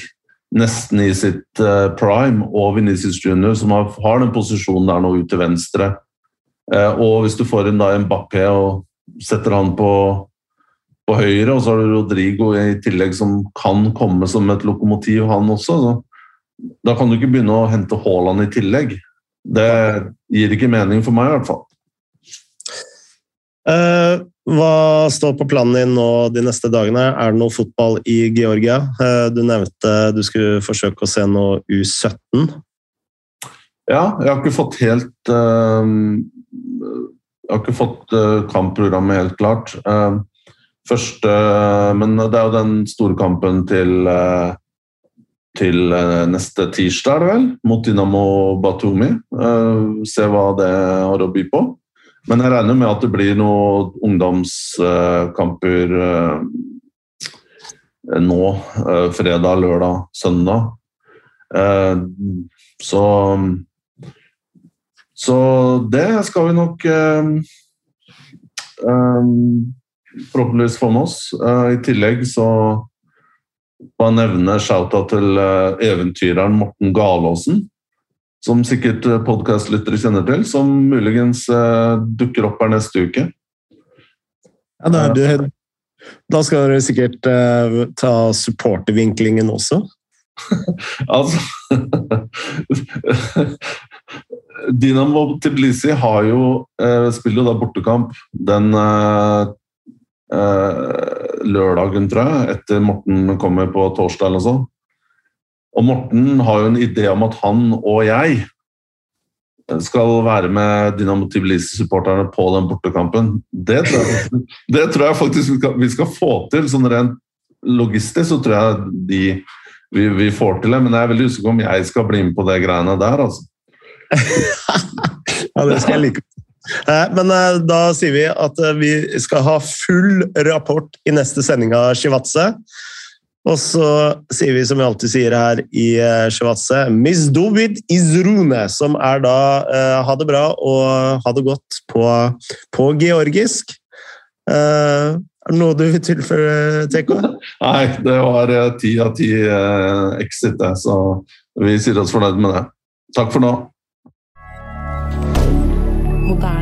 nesten i sitt uh, prime, og Venezia Junior, som har, har, den posisjonen der nå ut til venstre. Og hvis du får inn da Mbappé og setter han på, på, høyre, og så har du Rodrigo i tillegg som kan komme som et lokomotiv, han også. Så. Da kan du ikke begynne å hente Haaland i tillegg. Det gir ikke mening for meg, i hvert fall. Uh, hva står på planen din nå de neste dagene? Er det noe fotball i Georgia? Uh, du nevnte du skulle forsøke å se noe U17. Ja, jeg har ikke fått helt uh, Jeg har ikke fått kampprogrammet helt klart. Første Men det er jo den store kampen til til neste tirsdag, er det vel? Mot Dinamo Batumi. se hva det har å by på. Men jeg regner med at det blir noen ungdomskamper eh, nå. Eh, fredag, lørdag, søndag. Eh, så Så det skal vi nok forhåpentligvis få med oss. I tillegg så bare nevne shout-out til eventyreren Morten Galaasen som sikkert eh, podkastlyttere kjenner til, som muligens dukker opp her neste uke. Ja, da, du, da skal dere sikkert uh, ta supportervinklingen også? [laughs] altså [laughs] Dinamo Tbilisi har jo, spiller jo da bortekamp den lørdagen, tror jeg, etter Morten kommer på torsdag eller sånt. Og Morten har jo en idé om at han og jeg skal være med Dynamo Tbilisi-supporterne på den bortekampen. Det tror, jeg, det tror jeg, faktisk vi skal, få til. Sånn rent logistisk så tror jeg de, vi, vi, får til det. Men jeg er veldig usikker om jeg skal bli med på det greiene der, altså. [laughs] ja, det skal jeg like. Eh, men eh, da sier vi at eh, vi skal ha full rapport i neste sending av Shivatse. Og så sier vi som vi alltid sier her i Shivatse, Miss Dovid Izrune, som er da ha det bra og ha det godt på, på georgisk. Er det noe du vil tilføye, TK? [laughs] Nei, det var ti av ti exit, så vi sier oss fornøyd med det. Takk for nå. Moderne.